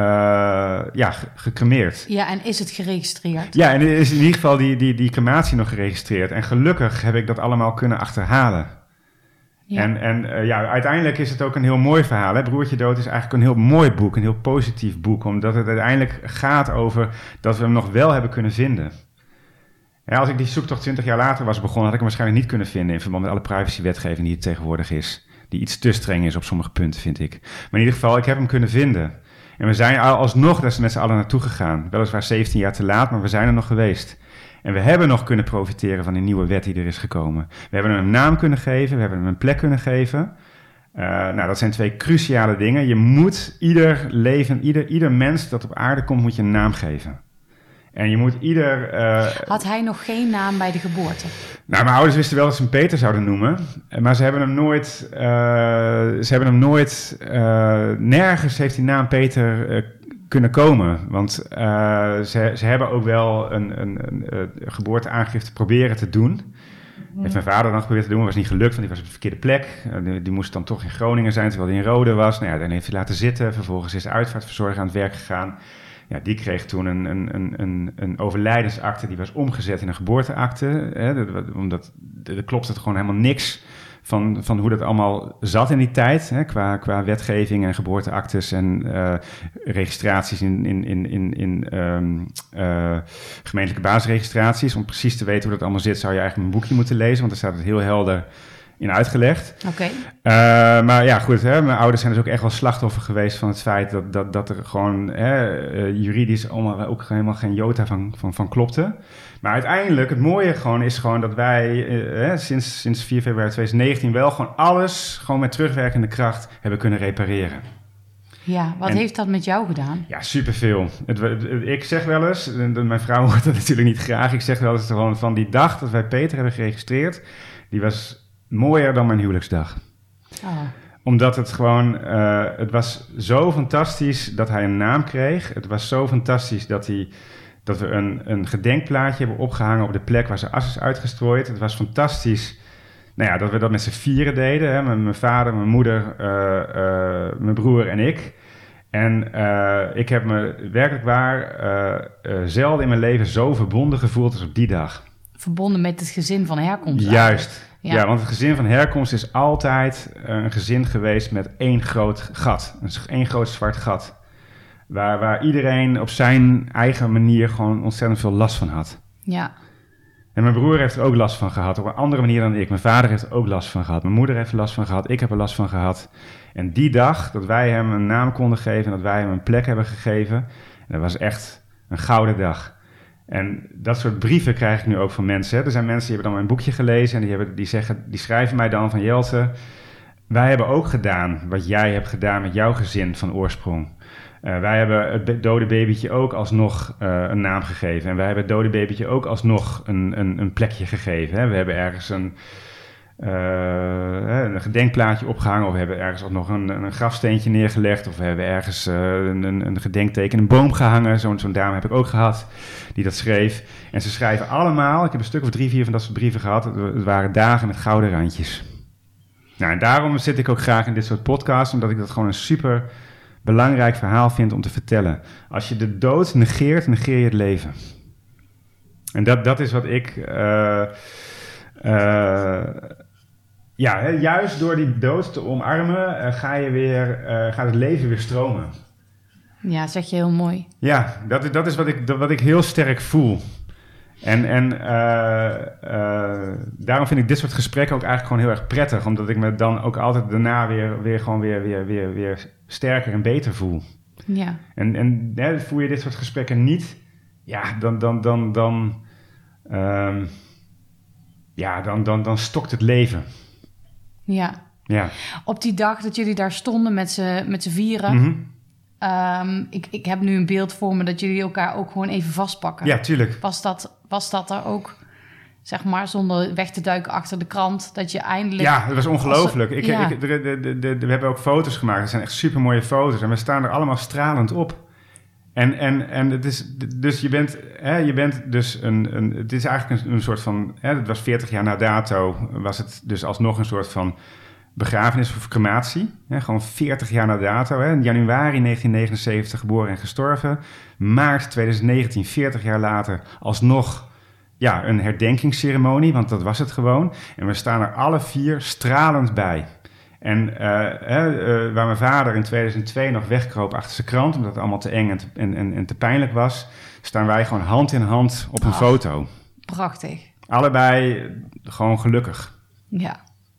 ja, gecremeerd. Ja, en is het geregistreerd? Ja, en is in ieder geval die, die, die crematie nog geregistreerd. En gelukkig heb ik dat allemaal kunnen achterhalen. Ja. En, en uh, ja, uiteindelijk is het ook een heel mooi verhaal. Hè? Broertje Dood is eigenlijk een heel mooi boek, een heel positief boek. Omdat het uiteindelijk gaat over dat we hem nog wel hebben kunnen vinden. Ja, als ik die zoektocht 20 jaar later was begonnen, had ik hem waarschijnlijk niet kunnen vinden in verband met alle privacywetgeving die er tegenwoordig is. Die iets te streng is op sommige punten, vind ik. Maar in ieder geval, ik heb hem kunnen vinden. En we zijn alsnog daar met z'n allen naartoe gegaan. Weliswaar 17 jaar te laat, maar we zijn er nog geweest. En we hebben nog kunnen profiteren van die nieuwe wet die er is gekomen. We hebben hem een naam kunnen geven, we hebben hem een plek kunnen geven. Uh, nou, dat zijn twee cruciale dingen. Je moet ieder leven, ieder, ieder mens dat op aarde komt, moet je een naam geven. En je moet ieder. Uh, Had hij nog geen naam bij de geboorte? Nou, mijn ouders wisten wel dat ze hem Peter zouden noemen. Maar ze hebben hem nooit. Uh, ze hebben hem nooit. Uh, nergens heeft die naam Peter kunnen komen. Want ze, ze hebben ook wel een, een, een, geboorteaangifte proberen te doen. Hmm. Heeft mijn vader dan geprobeerd te doen, maar was niet gelukt, want die was op de verkeerde plek. Die, die, moest dan toch in Groningen zijn, terwijl hij in Rode was. Nou ja, dan heeft hij laten zitten. Vervolgens is de uitvaartverzorger aan het werk gegaan. Ja, die kreeg toen een, een, een, een, overlijdensakte, die was omgezet in een geboorteakte. Hè, omdat er klopt het gewoon helemaal niks van, van hoe dat allemaal zat in die tijd. Hè, qua, qua wetgeving en geboorteactes en uh, registraties in, in, in, in, in um, uh, gemeentelijke basisregistraties. Om precies te weten hoe dat allemaal zit, zou je eigenlijk een boekje moeten lezen, want er staat het heel helder in uitgelegd. Oké. Uh, maar ja, goed, hè, mijn ouders zijn dus ook echt wel slachtoffer geweest van het feit dat, dat, dat er gewoon hè, uh, juridisch allemaal ook helemaal geen jota van, van, van klopte. Maar uiteindelijk, het mooie gewoon is gewoon dat wij uh, sinds, sinds 4 februari 2019 wel gewoon alles gewoon met terugwerkende kracht hebben kunnen repareren. Ja, wat En- heeft dat met jou gedaan? Ja, superveel. Het, het- ik zeg wel eens, mijn vrouw hoort het natuurlijk niet graag, ik zeg wel eens gewoon van die dag dat wij Peter hebben geregistreerd, die was mooier dan mijn huwelijksdag. Oh, Omdat het gewoon, eh, het was zo fantastisch dat hij een naam kreeg. Het was zo fantastisch dat, hij, dat we een, een gedenkplaatje hebben opgehangen op de plek waar zijn as is uitgestrooid. Het was fantastisch nou ja, dat we dat met z'n vieren deden. Hè? Mijn, mijn vader, mijn moeder, eh, eh, mijn broer en ik. En ik heb me werkelijk waar zelden in mijn leven zo verbonden gevoeld als op die dag. Verbonden met het gezin van herkomst. Juist. Ja. Ja. want het gezin van herkomst is altijd eh, een gezin geweest met één groot gat. Een groot zwart gat. Waar, waar iedereen op zijn eigen manier gewoon ontzettend veel last van had. Ja, En mijn broer heeft er ook last van gehad, op een andere manier dan ik. Mijn vader heeft er ook last van gehad. Mijn moeder heeft er last van gehad. Ik heb er last van gehad. En die dag dat wij hem een naam konden geven en dat wij hem een plek hebben gegeven, dat was echt een gouden dag. En dat soort brieven krijg ik nu ook van mensen. Er zijn mensen die hebben dan mijn boekje gelezen en die, hebben, die, zeggen, die schrijven mij dan van Jelte, wij hebben ook gedaan wat jij hebt gedaan met jouw gezin van oorsprong. Eh, wij hebben het dode babytje ook alsnog eh, een naam gegeven. En wij hebben het dode babytje ook alsnog een, een, een plekje gegeven. Hè. We hebben ergens een, eh, een gedenkplaatje opgehangen. Of we hebben ergens ook nog een, een grafsteentje neergelegd. Of we hebben ergens eh, een, een, gedenkteken, een boom gehangen. Zo'n zo'n dame heb ik ook gehad die dat schreef. En ze schrijven allemaal, ik heb een stuk of drie, vier van dat soort brieven gehad. Het, waren dagen met gouden randjes. Nou, en daarom zit ik ook graag in dit soort podcasts. Omdat ik dat gewoon een super belangrijk verhaal vind om te vertellen. Als je de dood negeert, negeer je het leven. En dat, dat is wat ik. eh, ja, hè, juist door die dood te omarmen, eh, ga je weer, eh, gaat het leven weer stromen. ja, zeg je heel mooi. Ja, dat, is- dat is wat ik, dat- wat ik heel sterk voel. En, en eh, daarom vind ik dit soort gesprekken ook eigenlijk gewoon heel erg prettig. Omdat ik me dan ook altijd daarna weer, weer gewoon weer, weer, weer, weer sterker en beter voel. Ja, En, en hè, voer je dit soort gesprekken niet, ja, dan, dan, dan, dan, ehm, ja, dan, dan, dan stokt het leven. Ja. Ja. Op die dag dat jullie daar stonden met z'n vieren... Mhm. ehm, ik, ik heb nu een beeld voor me dat jullie elkaar ook gewoon even vastpakken. ja, tuurlijk. Was dat, was dat er ook, zeg maar, zonder weg te duiken achter de krant... dat je eindelijk... Ja, dat was ongelooflijk. Ik, ja. ik, we hebben ook foto's gemaakt. Het zijn echt super mooie foto's. En we staan er allemaal stralend op. En, en, en het is, dus je bent, hè, je bent dus een, een. Het is eigenlijk een, een soort van. Hè, het was 40 jaar na dato. Was het dus alsnog een soort van begrafenis of crematie. Hè, gewoon 40 jaar na dato. Hè. In januari 1979 geboren en gestorven. Maart 2019, 40 jaar later, alsnog ja, een herdenkingsceremonie, want dat was het gewoon. En we staan er alle vier stralend bij. En eh, eh, waar mijn vader in 2002 nog wegkroop achter zijn krant, omdat het allemaal te eng en te, en, en, en te pijnlijk was, staan wij gewoon hand in hand op een Ah. foto. Prachtig. Allebei gewoon gelukkig. Ja,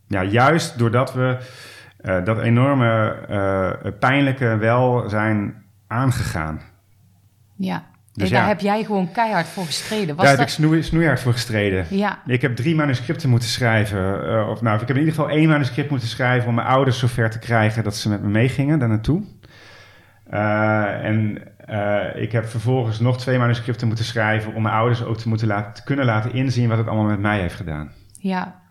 Ja, juist doordat we eh, dat enorme pijnlijke wel zijn aangegaan. ja. Dus en daar ja. heb jij gewoon keihard voor gestreden. Was Daar heb dat... ik snoei, snoeihard voor gestreden. Ja, Ik heb drie manuscripten moeten schrijven. eh, of nou, ik heb in ieder geval één manuscript moeten schrijven om mijn ouders zover te krijgen dat ze met me meegingen daar naartoe. Eh, en eh, ik heb vervolgens nog twee manuscripten moeten schrijven om mijn ouders ook te, moeten laten, te kunnen laten inzien wat het allemaal met mij heeft gedaan. ja.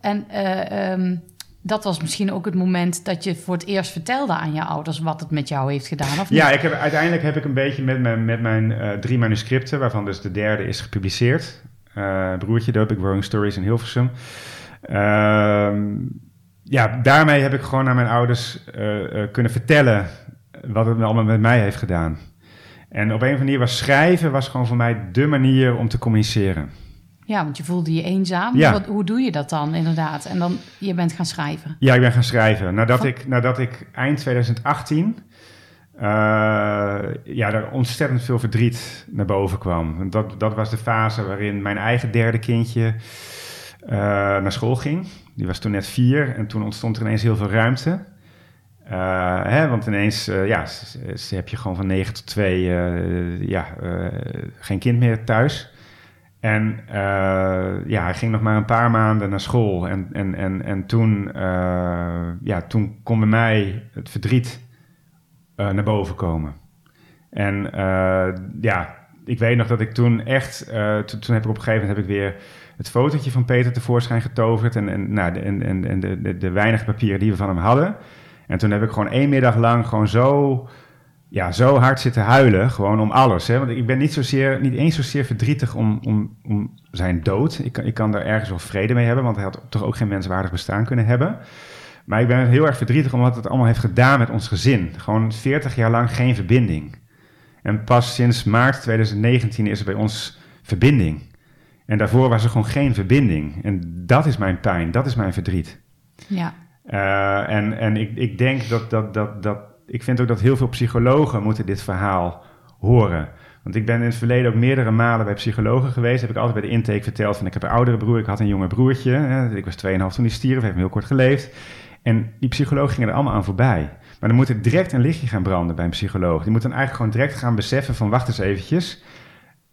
En eh, ehm, dat was misschien ook het moment dat je voor het eerst vertelde aan je ouders wat het met jou heeft gedaan, of niet? Ja, ik heb, uiteindelijk heb ik een beetje met mijn, met mijn eh, drie manuscripten, waarvan dus de derde is gepubliceerd. Eh, broertje doop ik Growing Stories in Hilversum. Ehm, ja, daarmee heb ik gewoon aan mijn ouders eh, kunnen vertellen wat het allemaal met mij heeft gedaan. En op een of andere manier was schrijven was gewoon voor mij de manier om te communiceren. Ja, want je voelde je eenzaam. Ja. Wat, hoe doe je dat dan inderdaad? En dan, je bent gaan schrijven. Ja, ik ben gaan schrijven. Nadat, Van- ik, nadat ik eind 2018 eh, ja, er ontzettend veel verdriet naar boven kwam. Dat, dat was de fase waarin mijn eigen derde kindje eh, naar school ging. Die was toen net vier en toen ontstond er ineens heel veel ruimte. Eh, hè, want ineens ja, heb je gewoon van 9 tot 2 eh, ja, geen kind meer thuis. En eh, ja, hij ging nog maar een paar maanden naar school. En, en, en, en toen, eh, ja, toen kon bij mij het verdriet eh, naar boven komen. En ja, ik weet nog dat ik toen echt, toen, heb ik op een gegeven moment heb ik weer het fotootje van Peter tevoorschijn getoverd en, en, nou, de, en, en de, de, de weinige papieren die we van hem hadden. En toen heb ik gewoon één middag lang gewoon zo, ja, zo hard zitten huilen, gewoon om alles. Hè? Want ik ben niet, zozeer, niet eens zozeer verdrietig om, om, om zijn dood. Ik, kan- ik kan daar ergens wel vrede mee hebben, want hij had toch ook geen menswaardig bestaan kunnen hebben. Maar ik ben heel erg verdrietig omdat het allemaal heeft gedaan met ons gezin. Gewoon 40 jaar lang geen verbinding. En pas sinds maart 2019 is er bij ons verbinding. En daarvoor was er gewoon geen verbinding. En dat is mijn pijn, dat is mijn verdriet. Ja. Eh, en en ik, ik denk dat, dat, dat, dat. Ik vind ook dat heel veel psychologen moeten dit verhaal horen. Want ik ben in het verleden ook meerdere malen bij psychologen geweest. Heb ik altijd bij de intake verteld van ik heb een oudere broer, ik had een jonger broertje. Hè, ik was 2,5 toen hij stierf, heeft me heel kort geleefd. En die psychologen gingen er allemaal aan voorbij. Maar dan moet er direct een lichtje gaan branden bij een psycholoog. Die moet dan eigenlijk gewoon direct gaan beseffen van wacht eens eventjes.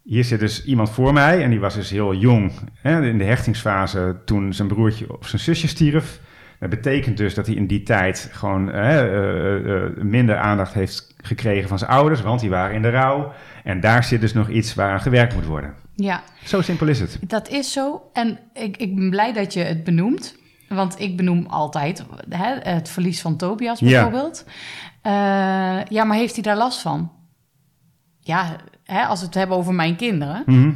Hier zit dus iemand voor mij en die was dus heel jong. Hè, in de hechtingsfase toen zijn broertje of zijn zusje stierf. Dat betekent dus dat hij in die tijd gewoon eh, eh, eh, minder aandacht heeft gekregen van zijn ouders, want die waren in de rouw. En daar zit dus nog iets waaraan gewerkt moet worden. Ja, Zo simpel is het. dat is zo. En ik, ik ben blij dat je het benoemt. Want ik benoem altijd hè, het verlies van Tobias Ja. bijvoorbeeld. Eh, ja, maar heeft hij daar last van? Ja, hè, als we het hebben over mijn kinderen, Mhm.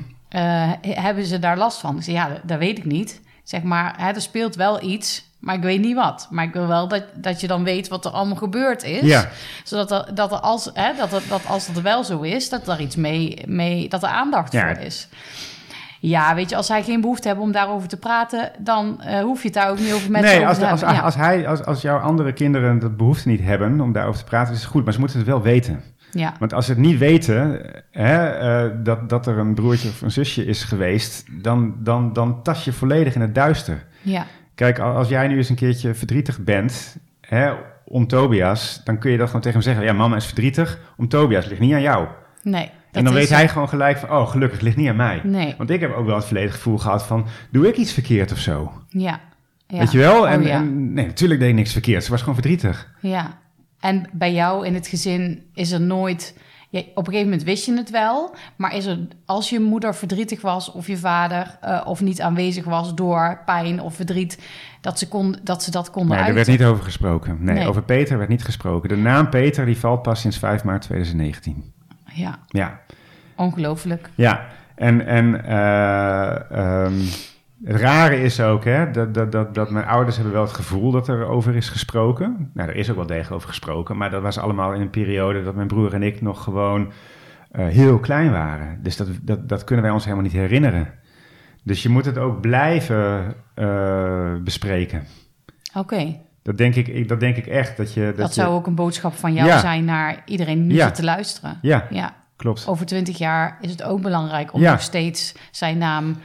hebben ze daar last van? Ik zeg, ja, dat, dat weet ik niet. Zeg maar, hè, er speelt wel iets, maar ik weet niet wat. Maar ik wil wel dat, dat je dan weet wat er allemaal gebeurd is. Ja. Zodat er, dat er als, hè, dat, er, dat als dat wel zo is, dat er iets mee, mee dat er aandacht Ja. voor is. Ja, weet je, als hij geen behoefte hebben om daarover te praten, dan eh, hoef je het daar ook niet over met nee, over als, te als, hebben. als, Ja. hij, als, als jouw andere kinderen dat behoefte niet hebben om daarover te praten, is het goed. Maar ze moeten het wel weten. ja. Want als ze het niet weten hè, eh, dat, dat er een broertje of een zusje is geweest, dan, dan, dan tas je volledig in het duister. ja, Kijk, al- als jij nu eens een keertje verdrietig bent hè, om Tobias, dan kun je dat gewoon tegen hem zeggen. Ja, mama is verdrietig om Tobias, ligt niet aan jou. nee. en dan weet hij gewoon gelijk van, oh gelukkig, ligt niet aan mij. Nee, Want ik heb ook wel het verleden gevoel gehad van, doe ik iets verkeerd of zo? ja. ja. Weet je wel? En, Oh, ja. en nee, natuurlijk deed ik niks verkeerd. Ze was gewoon verdrietig. Ja, en bij jou in het gezin is er nooit. Op een gegeven moment wist je het wel, maar is er als je moeder verdrietig was of je vader eh, of niet aanwezig was door pijn of verdriet, dat ze, kon, dat, ze dat konden Nee, er werd niet over gesproken. Nee, Nee. over Peter werd niet gesproken. De naam Peter die valt pas sinds 5 maart 2019. Ja, Ja, ongelooflijk. ja. En, en eh, ehm, het rare is ook hè, dat, dat, dat, dat mijn ouders hebben wel het gevoel dat er over is gesproken. Nou, er is ook wel degelijk over gesproken, maar dat was allemaal in een periode dat mijn broer en ik nog gewoon eh, heel klein waren. Dus dat, dat, dat kunnen wij ons helemaal niet herinneren. Dus je moet het ook blijven eh, bespreken. Oké, Dat denk ik, dat denk ik echt. Dat, je, dat, dat, je, zou ook een boodschap van jou Ja. zijn naar iedereen nu Ja. zit te luisteren. Ja, Ja, klopt. over twintig jaar is het ook belangrijk om nog steeds zijn naam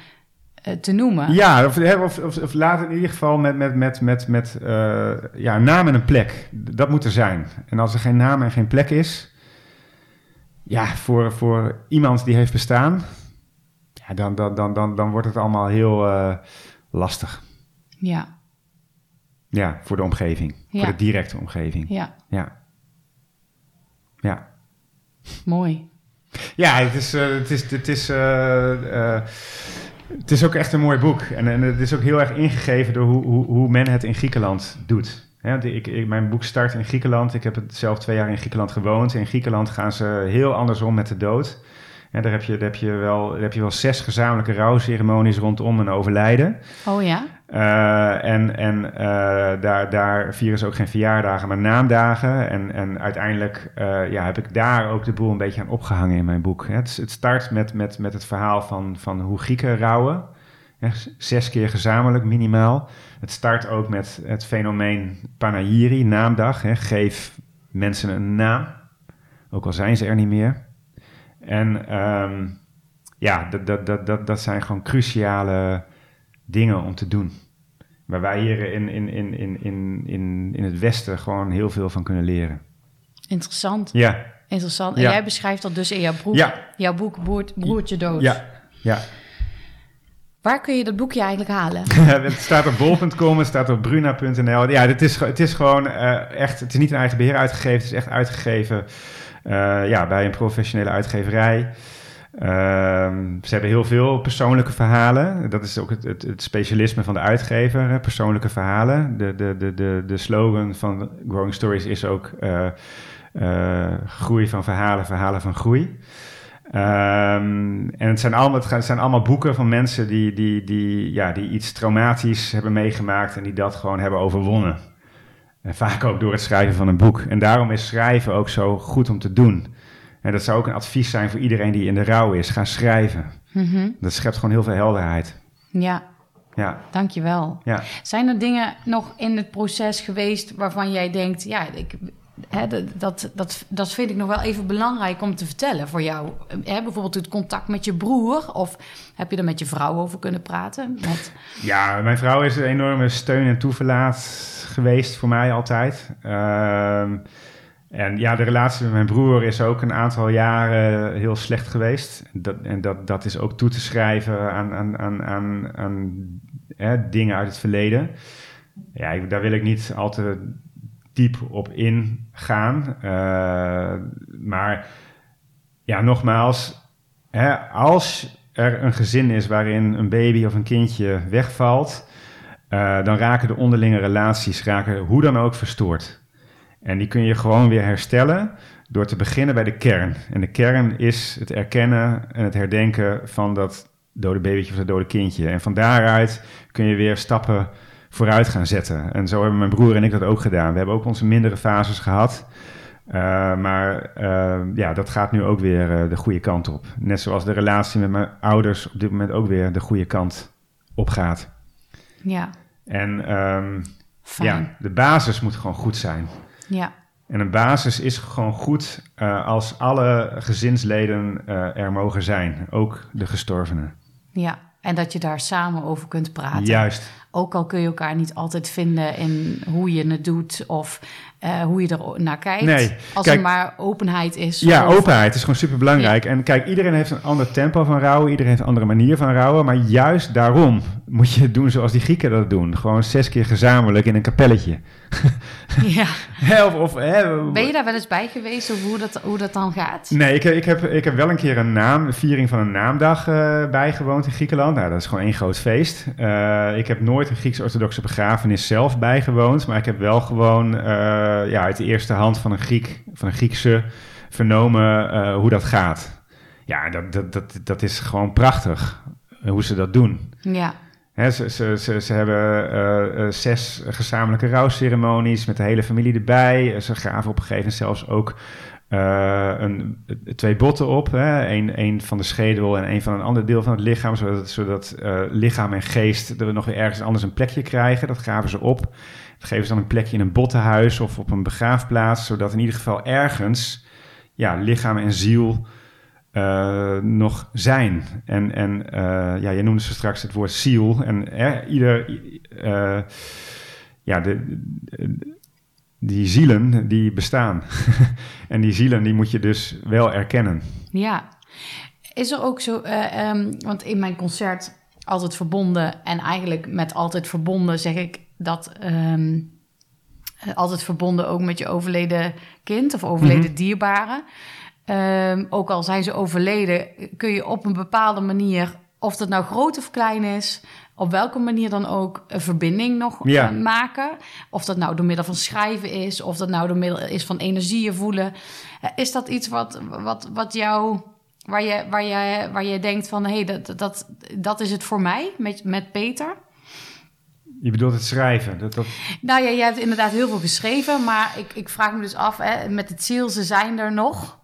te noemen. Ja, of, of, of, of laat in ieder geval met, met, met, met, met eh, ja, een naam en een plek. Dat moet er zijn. En als er geen naam en geen plek is, ja, voor, voor iemand die heeft bestaan, ja, dan, dan, dan, dan, dan wordt het allemaal heel eh, lastig. ja, Ja, voor de omgeving. Ja. Voor de directe omgeving. ja. Ja. Ja. mooi. Ja, het is, eh, het is, het is, eh, eh, het is ook echt een mooi boek. En, en het is ook heel erg ingegeven door hoe, hoe, hoe men het in Griekenland doet. Ik, mijn boek start in Griekenland. Ik heb het zelf twee jaar in Griekenland gewoond. In Griekenland gaan ze heel anders om met de dood. En daar heb je, daar heb je, wel, daar heb je wel zes gezamenlijke rouwceremonies rondom een overlijden. Oh ja? Eh, en en eh, daar, daar vieren ze ook geen verjaardagen, maar naamdagen. En, en uiteindelijk eh, ja, heb ik daar ook de boel een beetje aan opgehangen in mijn boek. Het, het start met, met, met het verhaal van, van hoe Grieken rouwen. Zes keer gezamenlijk minimaal. Het start ook met het fenomeen Panagiri, naamdag. Hè. Geef mensen een naam, ook al zijn ze er niet meer. En ehm, ja, dat, dat, dat, dat, dat zijn gewoon cruciale dingen om te doen. Waar wij hier in, in, in, in, in, in, in het Westen gewoon heel veel van kunnen leren. Interessant. Ja, Interessant. En Ja. jij beschrijft dat dus in jouw, broer, Ja. jouw boek Broer- Broertje Dood. ja, ja. Waar kun je dat boekje eigenlijk halen? het staat op bol.com, het staat op bruna.nl. Ja, het is, het is gewoon uh, echt, het is niet een eigen beheer uitgegeven, het is echt uitgegeven uh, ja, bij een professionele uitgeverij. Ehm, ze hebben heel veel persoonlijke verhalen. Dat is ook het, het, specialisme van de uitgever, hè? persoonlijke verhalen. De, de, de, de, de slogan van Growing Stories is ook uh, uh, groei van verhalen, verhalen van groei. Um, en het zijn, allemaal, het zijn allemaal boeken van mensen die, die, die, ja, die iets traumatisch hebben meegemaakt en die dat gewoon hebben overwonnen. En vaak ook door het schrijven van een boek. En daarom is schrijven ook zo goed om te doen. En dat zou ook een advies zijn voor iedereen die in de rouw is. Ga schrijven. Mm Dat schept gewoon heel veel helderheid. Ja. Ja. Dankjewel. Ja. Zijn er dingen nog in het proces geweest waarvan jij denkt... ja, ik, hè, dat, dat, dat vind ik nog wel even belangrijk om te vertellen voor jou. Hè, bijvoorbeeld het contact met je broer... of heb je er met je vrouw over kunnen praten? Met... Ja, mijn vrouw is een enorme steun en toeverlaat geweest voor mij altijd. Uh, en ja, de relatie met mijn broer is ook een aantal jaren heel slecht geweest. Dat, en dat, dat is ook toe te schrijven aan, aan, aan, aan, aan dingen uit het verleden. Ja, daar wil ik niet al te diep op ingaan. Uh, maar ja, nogmaals, als er een gezin is waarin een baby of een kindje wegvalt, uh, dan raken de onderlinge relaties raken hoe dan ook verstoord. En die kun je gewoon weer herstellen door te beginnen bij de kern. En de kern is het erkennen en het herdenken van dat dode babytje of dat dode kindje. En van daaruit kun je weer stappen vooruit gaan zetten. En zo hebben mijn broer en ik dat ook gedaan. We hebben ook onze mindere fases gehad. Uh, maar uh, ja, dat gaat nu ook weer uh, de goede kant op. Net zoals de relatie met mijn ouders op dit moment ook weer de goede kant op gaat. Ja. En um, ja, de basis moet gewoon goed zijn. Ja. En een basis is gewoon goed uh, als alle gezinsleden uh, er mogen zijn, ook de gestorvenen. Ja, en dat je daar samen over kunt praten. Juist. Ook al kun je elkaar niet altijd vinden in hoe je het doet of uh, hoe je er naar kijkt. Nee, als kijk, er maar openheid is. Ja, openheid is gewoon super belangrijk. En kijk, iedereen heeft een ander tempo van rouwen, iedereen heeft een andere manier van rouwen. Maar juist daarom moet je het doen zoals die Grieken dat doen. Gewoon zes keer gezamenlijk in een kapelletje. Ja. of, of, hè, ben je daar wel eens bij geweest of hoe dat, hoe dat dan gaat? Nee, ik, ik, heb, ik heb wel een keer een naam, een viering van een naamdag uh, bijgewoond in Griekenland. Nou, dat is gewoon één groot feest. Uh, ik heb nooit een Grieks-orthodoxe begrafenis zelf bijgewoond, maar ik heb wel gewoon uh, ja, uit de eerste hand van een Griek, van een Griekse, vernomen hoe dat gaat. Ja, dat, dat, dat, dat is gewoon prachtig hoe ze dat doen. Ja ze, ze, ze, hebben uh, uh, zes gezamenlijke rouwceremonies met de hele familie erbij. Eh, ze gaven op een gegeven moment zelfs ook uh, een, twee botten op. Eén een van de schedel en één van een ander deel van het lichaam. Zodat, zodat lichaam en geest er nog weer ergens anders een plekje krijgen. Dat gaven ze op. Dat geven ze dan een plekje in een bottenhuis of op een begraafplaats. Zodat in ieder geval ergens ja, lichaam en ziel uh, nog zijn. En, en uh, ja, je noemde ze straks het woord ziel. En eh, ieder, uh, ja, de, de, die zielen die bestaan. en die zielen die moet je dus wel erkennen. Ja. Is er ook zo, um, want in mijn concert altijd verbonden en eigenlijk met altijd verbonden zeg ik dat um, altijd verbonden ook met je overleden kind of overleden mm -hmm. dierbare. Um, ook al zijn ze overleden, kun je op een bepaalde manier, of dat nou groot of klein is, op welke manier dan ook, een verbinding nog ja. uh, maken. Of dat nou door middel van schrijven is, of dat nou door middel is van energieën voelen. Uh, is dat iets wat, wat, wat jou, waar je, waar je, waar je denkt van, hé, hey, dat, dat, dat is het voor mij met, met Peter? Je bedoelt het schrijven? Dat, dat... Nou ja, je hebt inderdaad heel veel geschreven, maar ik, ik vraag me dus af, hè, met het ziel, ze zijn er nog.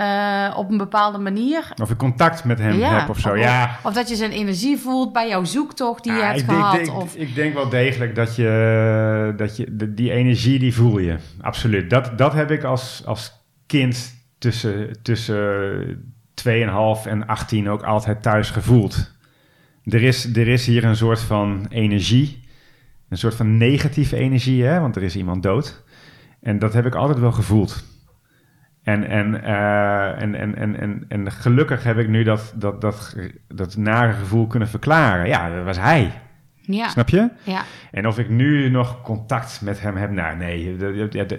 Uh, op een bepaalde manier. Of je contact met hem ja, hebt of zo. Of, ja. of dat je zijn energie voelt bij jouw zoektocht die je hebt ik gehad. Denk, of... Ik denk wel degelijk dat je, dat je die energie die voel je. Absoluut. Dat, dat heb ik als, als kind tussen, tussen 2,5 en 18 ook altijd thuis gevoeld. Er is, er is hier een soort van energie. Een soort van negatieve energie, hè? want er is iemand dood. En dat heb ik altijd wel gevoeld. En, en, eh, en, en, en, en, en gelukkig heb ik nu dat, dat, dat, dat nare gevoel kunnen verklaren. Ja, dat was hij. Ja. Snap je? Ja. En of ik nu nog contact met hem heb, nou nee. dat- dat- dat-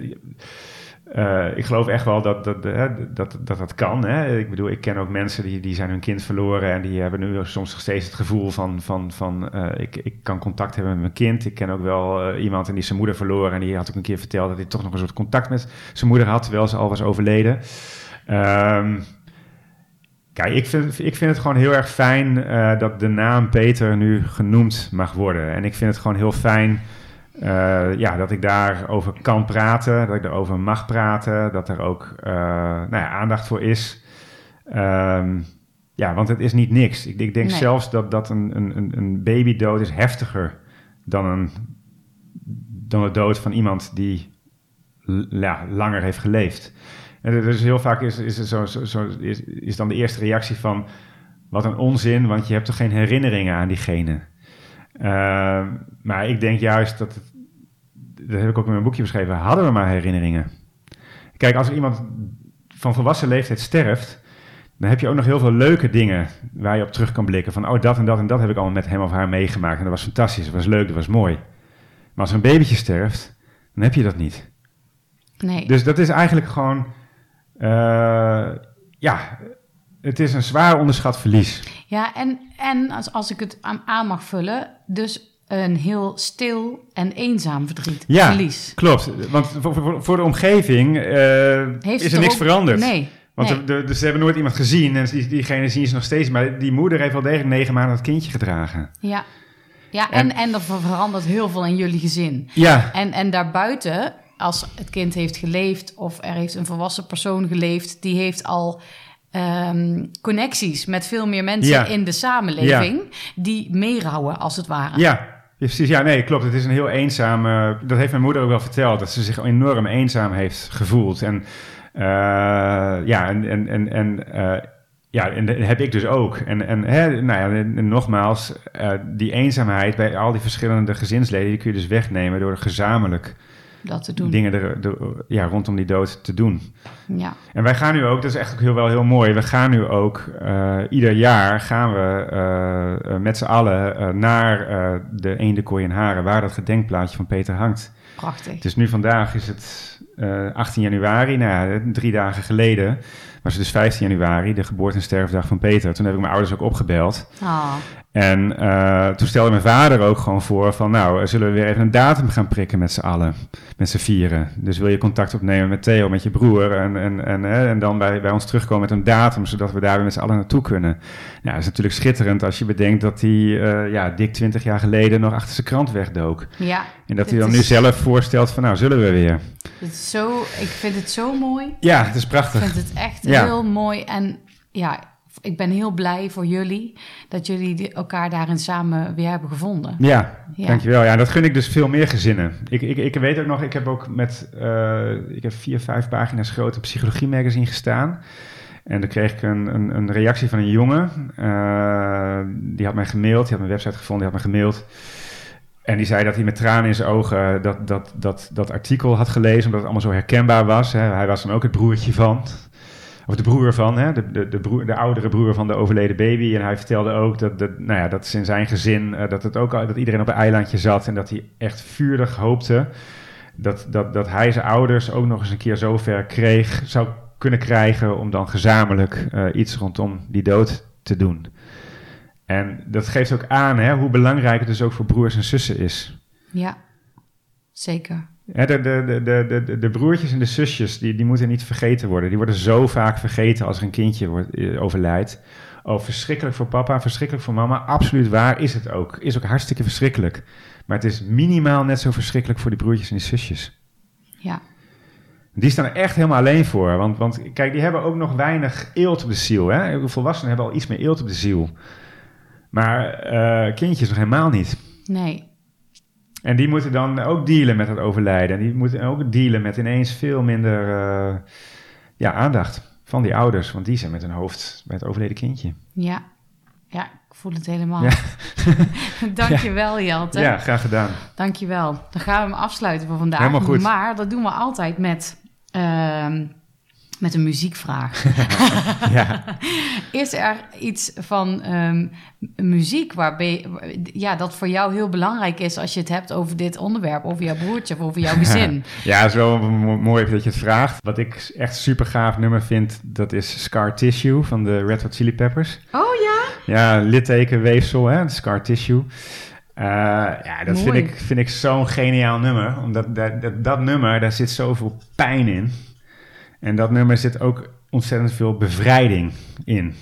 eh, ik geloof echt wel dat dat, hè, dat, dat, dat kan. Hè? Ik bedoel, ik ken ook mensen die, die zijn hun kind verloren en die hebben nu soms nog steeds het gevoel van, van, van eh, ik, ik kan contact hebben met mijn kind. Ik ken ook wel eh, iemand die zijn moeder verloren en die had ook een keer verteld dat hij toch nog een soort contact met zijn moeder had, terwijl ze al was overleden. Ehm, Kijk, ik vind, ik vind het gewoon heel erg fijn eh, dat de naam Peter nu genoemd mag worden. En ik vind het gewoon heel fijn eh, ja, dat ik daarover kan praten, dat ik daarover mag praten, dat er ook eh, nou ja, aandacht voor is. Ehm, ja, want het is niet niks. Ik, ik denk Nee. zelfs dat, dat een, een, een- babydood is heftiger dan, een, dan de dood van iemand die ja, langer heeft geleefd. En dus heel vaak is, is, zo, zo, zo, is, is dan de eerste reactie van... wat een onzin, want je hebt toch geen herinneringen aan diegene. Ehm, maar ik denk juist dat... Het, dat heb ik ook in mijn boekje beschreven. Hadden we maar herinneringen. Kijk, als er iemand van volwassen leeftijd sterft... dan heb je ook nog heel veel leuke dingen waar je op terug kan blikken. Van, oh, dat en dat en dat heb ik allemaal met hem of haar meegemaakt. En dat was fantastisch, dat was leuk, dat was mooi. Maar als een babytje sterft, dan heb je dat niet. Nee. Dus dat is eigenlijk gewoon, eh, ja, het is een zwaar onderschat verlies. Ja, en, en als, als ik het aan, aan mag vullen, dus een heel stil en eenzaam verdriet, Ja, verlies. klopt. Want voor, de omgeving eh, is er niks ook- veranderd. Nee. Want nee. de, de- dus ze hebben nooit iemand gezien en die, diegene zien ze nog steeds. Maar die moeder heeft wel degelijk negen maanden het kindje gedragen. Ja, ja en, En- en er ver- verandert heel veel in jullie gezin. Ja, En, en daarbuiten, als het kind heeft geleefd of er heeft een volwassen persoon geleefd, die heeft al ehm, connecties met veel meer mensen Ja. in de samenleving, die meerouwen als het ware. ja, precies. Ja, nee, klopt. Het is een heel eenzaam... eh, dat heeft mijn moeder ook wel verteld. Dat ze zich enorm eenzaam heeft gevoeld. En eh, ja, en... en, en, en eh, ja, en dat heb ik dus ook. En, en hè, nou ja, nogmaals, eh, die eenzaamheid bij al die verschillende gezinsleden, die kun je dus wegnemen door gezamenlijk Dat te doen. dingen er, er- ja, rondom die dood te doen. Ja. En wij gaan nu ook, dat is echt ook heel, wel heel mooi, we gaan nu ook, eh, ieder jaar gaan we eh, eh, met z'n allen naar de Eende Kooi en Haren, waar dat gedenkplaatje van Peter hangt. Prachtig. Dus nu vandaag is het eh, 18 januari, nou drie dagen geleden was het dus 15 januari, de geboorte- en sterfdag van Peter. Toen heb ik mijn ouders ook opgebeld. Ah, En eh, toen stelde mijn vader ook gewoon voor van... nou, zullen we weer even een datum gaan prikken met z'n allen, met z'n vieren. Dus wil je contact opnemen met Theo, met je broer... en, en, en, hè, en dan bij, bij ons terugkomen met een datum... zodat we daar weer met z'n allen naartoe kunnen. Nou, dat is natuurlijk schitterend als je bedenkt dat hij... eh, ja, dik 20 jaar geleden nog achter zijn krant wegdook. ja. En dat hij dan is- nu zelf voorstelt van... nou, zullen we weer. Het is zo, ik vind het zo mooi. Ja, het is Ik prachtig. vind het echt Ja. heel mooi. En ja, ik ben heel blij voor jullie dat jullie elkaar daarin samen weer hebben gevonden. Ja, Ja. dankjewel. Ja, dat gun ik dus veel meer gezinnen. Ik, ik, ik weet ook nog, ik heb ook met, eh, ik heb vier, vijf pagina's grote psychologie magazine gestaan. En dan kreeg ik een, een, een reactie van een jongen. eh, die had mij gemaild, die had mijn website gevonden, die had me gemaild. En die zei dat hij met tranen in zijn ogen dat, dat, dat, dat artikel had gelezen, omdat het allemaal zo herkenbaar was. Hè. Hij was dan ook het broertje van, of de broer van, hè, de, de, de, broer, de oudere broer van de overleden baby. En hij vertelde ook dat, dat, nou ja, dat in zijn gezin, eh, dat, het ook, dat iedereen op een eilandje zat en dat hij echt vurig hoopte dat, dat, dat hij zijn ouders ook nog eens een keer zover kreeg, zou kunnen krijgen om dan gezamenlijk eh, iets rondom die dood te doen. En dat geeft ook aan hè, hoe belangrijk het dus ook voor broers en zussen is. Ja, zeker. Hè, de, de, de, de, de, de broertjes en de zusjes, die, die moeten niet vergeten worden. Die worden zo vaak vergeten als er een kindje wordt, eh, overlijdt. Oh, verschrikkelijk voor papa, verschrikkelijk voor mama. Absoluut waar is het ook. Is ook hartstikke verschrikkelijk. Maar het is minimaal net zo verschrikkelijk voor die broertjes en die zusjes. Ja, Die staan er echt helemaal alleen voor. Want, want kijk, die hebben ook nog weinig eelt op de ziel. Hè? Volwassenen hebben al iets meer eelt op de ziel. Maar eh, kindjes nog helemaal niet. nee. En die moeten dan ook dealen met het overlijden. En die moeten ook dealen met ineens veel minder eh, ja, aandacht van die ouders. Want die zijn met hun hoofd bij het overleden kindje. Ja, ja ik voel het helemaal. Ja. Dank je wel, Jelte. Ja, graag gedaan. Dank je wel. Dan gaan we hem afsluiten voor vandaag. Helemaal goed. Maar dat doen we altijd met ehm, met een muziekvraag. ja. Is er iets van ehm, muziek waarbij, ja, dat voor jou heel belangrijk is als je het hebt over dit onderwerp, over jouw broertje of over jouw gezin? ja, het is wel mo- mooi dat je het vraagt. Wat ik echt super gaaf nummer vind, dat is Scar Tissue van de Red Hot Chili Peppers. Oh ja? Ja, littekenweefsel, hè, Scar Tissue. Eh, ja, dat vind ik, vind ik zo'n geniaal nummer. Omdat dat, dat, dat nummer, daar zit zoveel pijn in. En dat nummer zit ook ontzettend veel bevrijding in.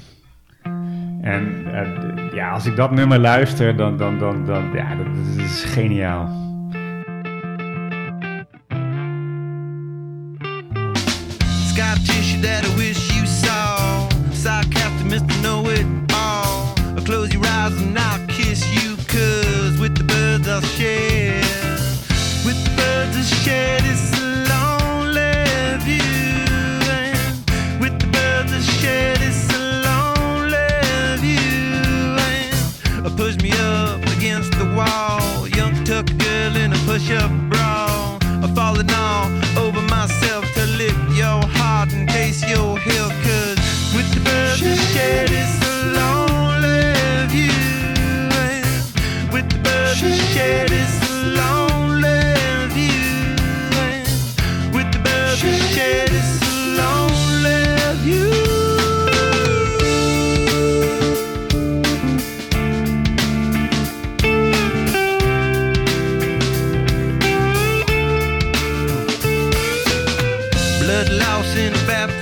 En eh, ja, als ik dat nummer luister, dan, dan, dan, dan ja, dat, is geniaal. Blood loss in a bathroom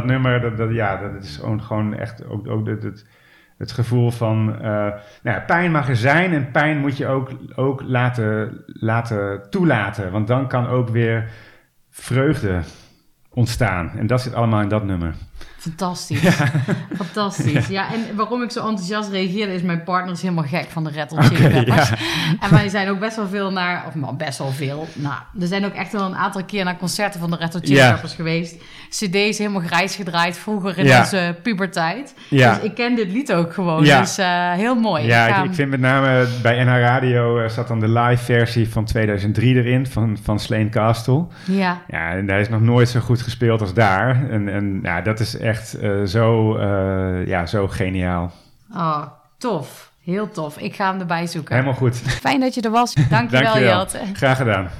Dat, dat, dat nummer, dat, dat, ja, dat is gewoon, echt ook, ook het, het gevoel van... eh, nou ja, pijn mag er zijn en pijn moet je ook, ook laten, laten toelaten. Want dan kan ook weer vreugde ontstaan. En dat zit allemaal in dat nummer. Fantastisch. Fantastisch. Ja. en waarom ik zo enthousiast reageerde is mijn partner is helemaal gek van de Red Hot Chili Peppers. ja. En wij zijn ook best wel veel naar, of nou, best wel veel. Nou, er zijn ook echt wel een aantal keer naar concerten van de Red Hot Chili Ja. Peppers geweest. CD's helemaal grijs gedraaid vroeger in Ja. onze puberteit. Dus ik ken dit lied ook gewoon. Dus eh, heel mooi. Ja, ik, vind met name bij NH Radio eh, zat dan de live versie van 2003 erin, van, van Slane Castle. Ja, Ja, en daar is nog nooit zo goed gespeeld als daar. En, en ja, dat is echt eh, zo, eh, ja, zo geniaal. oh, tof. Heel tof. Ik ga hem erbij zoeken. Helemaal goed. Fijn dat je er was. Dankjewel, Dankjewel. Jelte. Graag gedaan.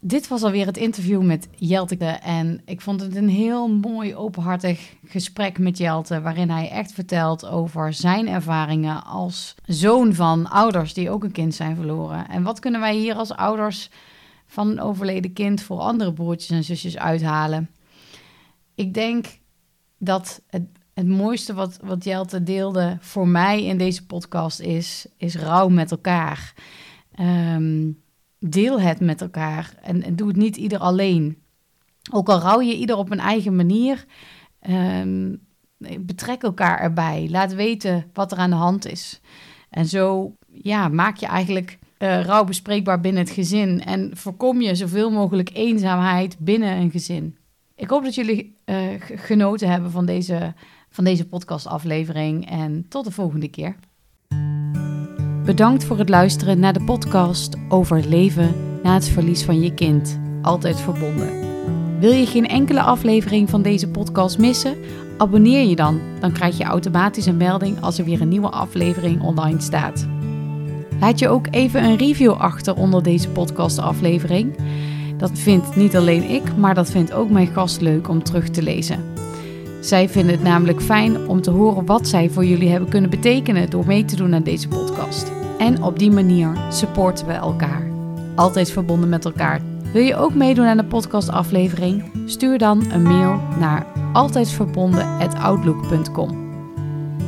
Dit was alweer het interview met Jelte. En ik vond het een heel mooi, openhartig gesprek met Jelte. Waarin hij echt vertelt over zijn ervaringen als zoon van ouders die ook een kind zijn verloren. En wat kunnen wij hier als ouders van een overleden kind voor andere broertjes en zusjes uithalen? Ik denk dat het, het mooiste wat, wat Jelte deelde voor mij in deze podcast is, is rouw met elkaar. Ehm, deel het met elkaar en, en doe het niet ieder alleen. Ook al rouw je ieder op een eigen manier, ehm, betrek elkaar erbij. Laat weten wat er aan de hand is. En zo ja, maak je eigenlijk eh rouw bespreekbaar binnen het gezin en voorkom je zoveel mogelijk eenzaamheid binnen een gezin. Ik hoop dat jullie eh, genoten hebben van deze, van deze podcastaflevering en tot de volgende keer. Bedankt voor het luisteren naar de podcast over leven na het verlies van je kind. Altijd verbonden. Wil je geen enkele aflevering van deze podcast missen? Abonneer je dan. Dan krijg je automatisch een melding als er weer een nieuwe aflevering online staat. Laat je ook even een review achter onder deze podcastaflevering. Dat vindt niet alleen ik, maar dat vindt ook mijn gast leuk om terug te lezen. Zij vinden het namelijk fijn om te horen wat zij voor jullie hebben kunnen betekenen door mee te doen aan deze podcast. En op die manier supporten we elkaar. Altijd verbonden met elkaar. Wil je ook meedoen aan de podcastaflevering? Stuur dan een mail naar altijdverbonden.outlook.com.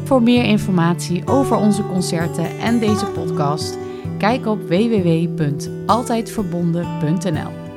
Voor meer informatie over onze concerten en deze podcast, kijk op www.altijdverbonden.nl.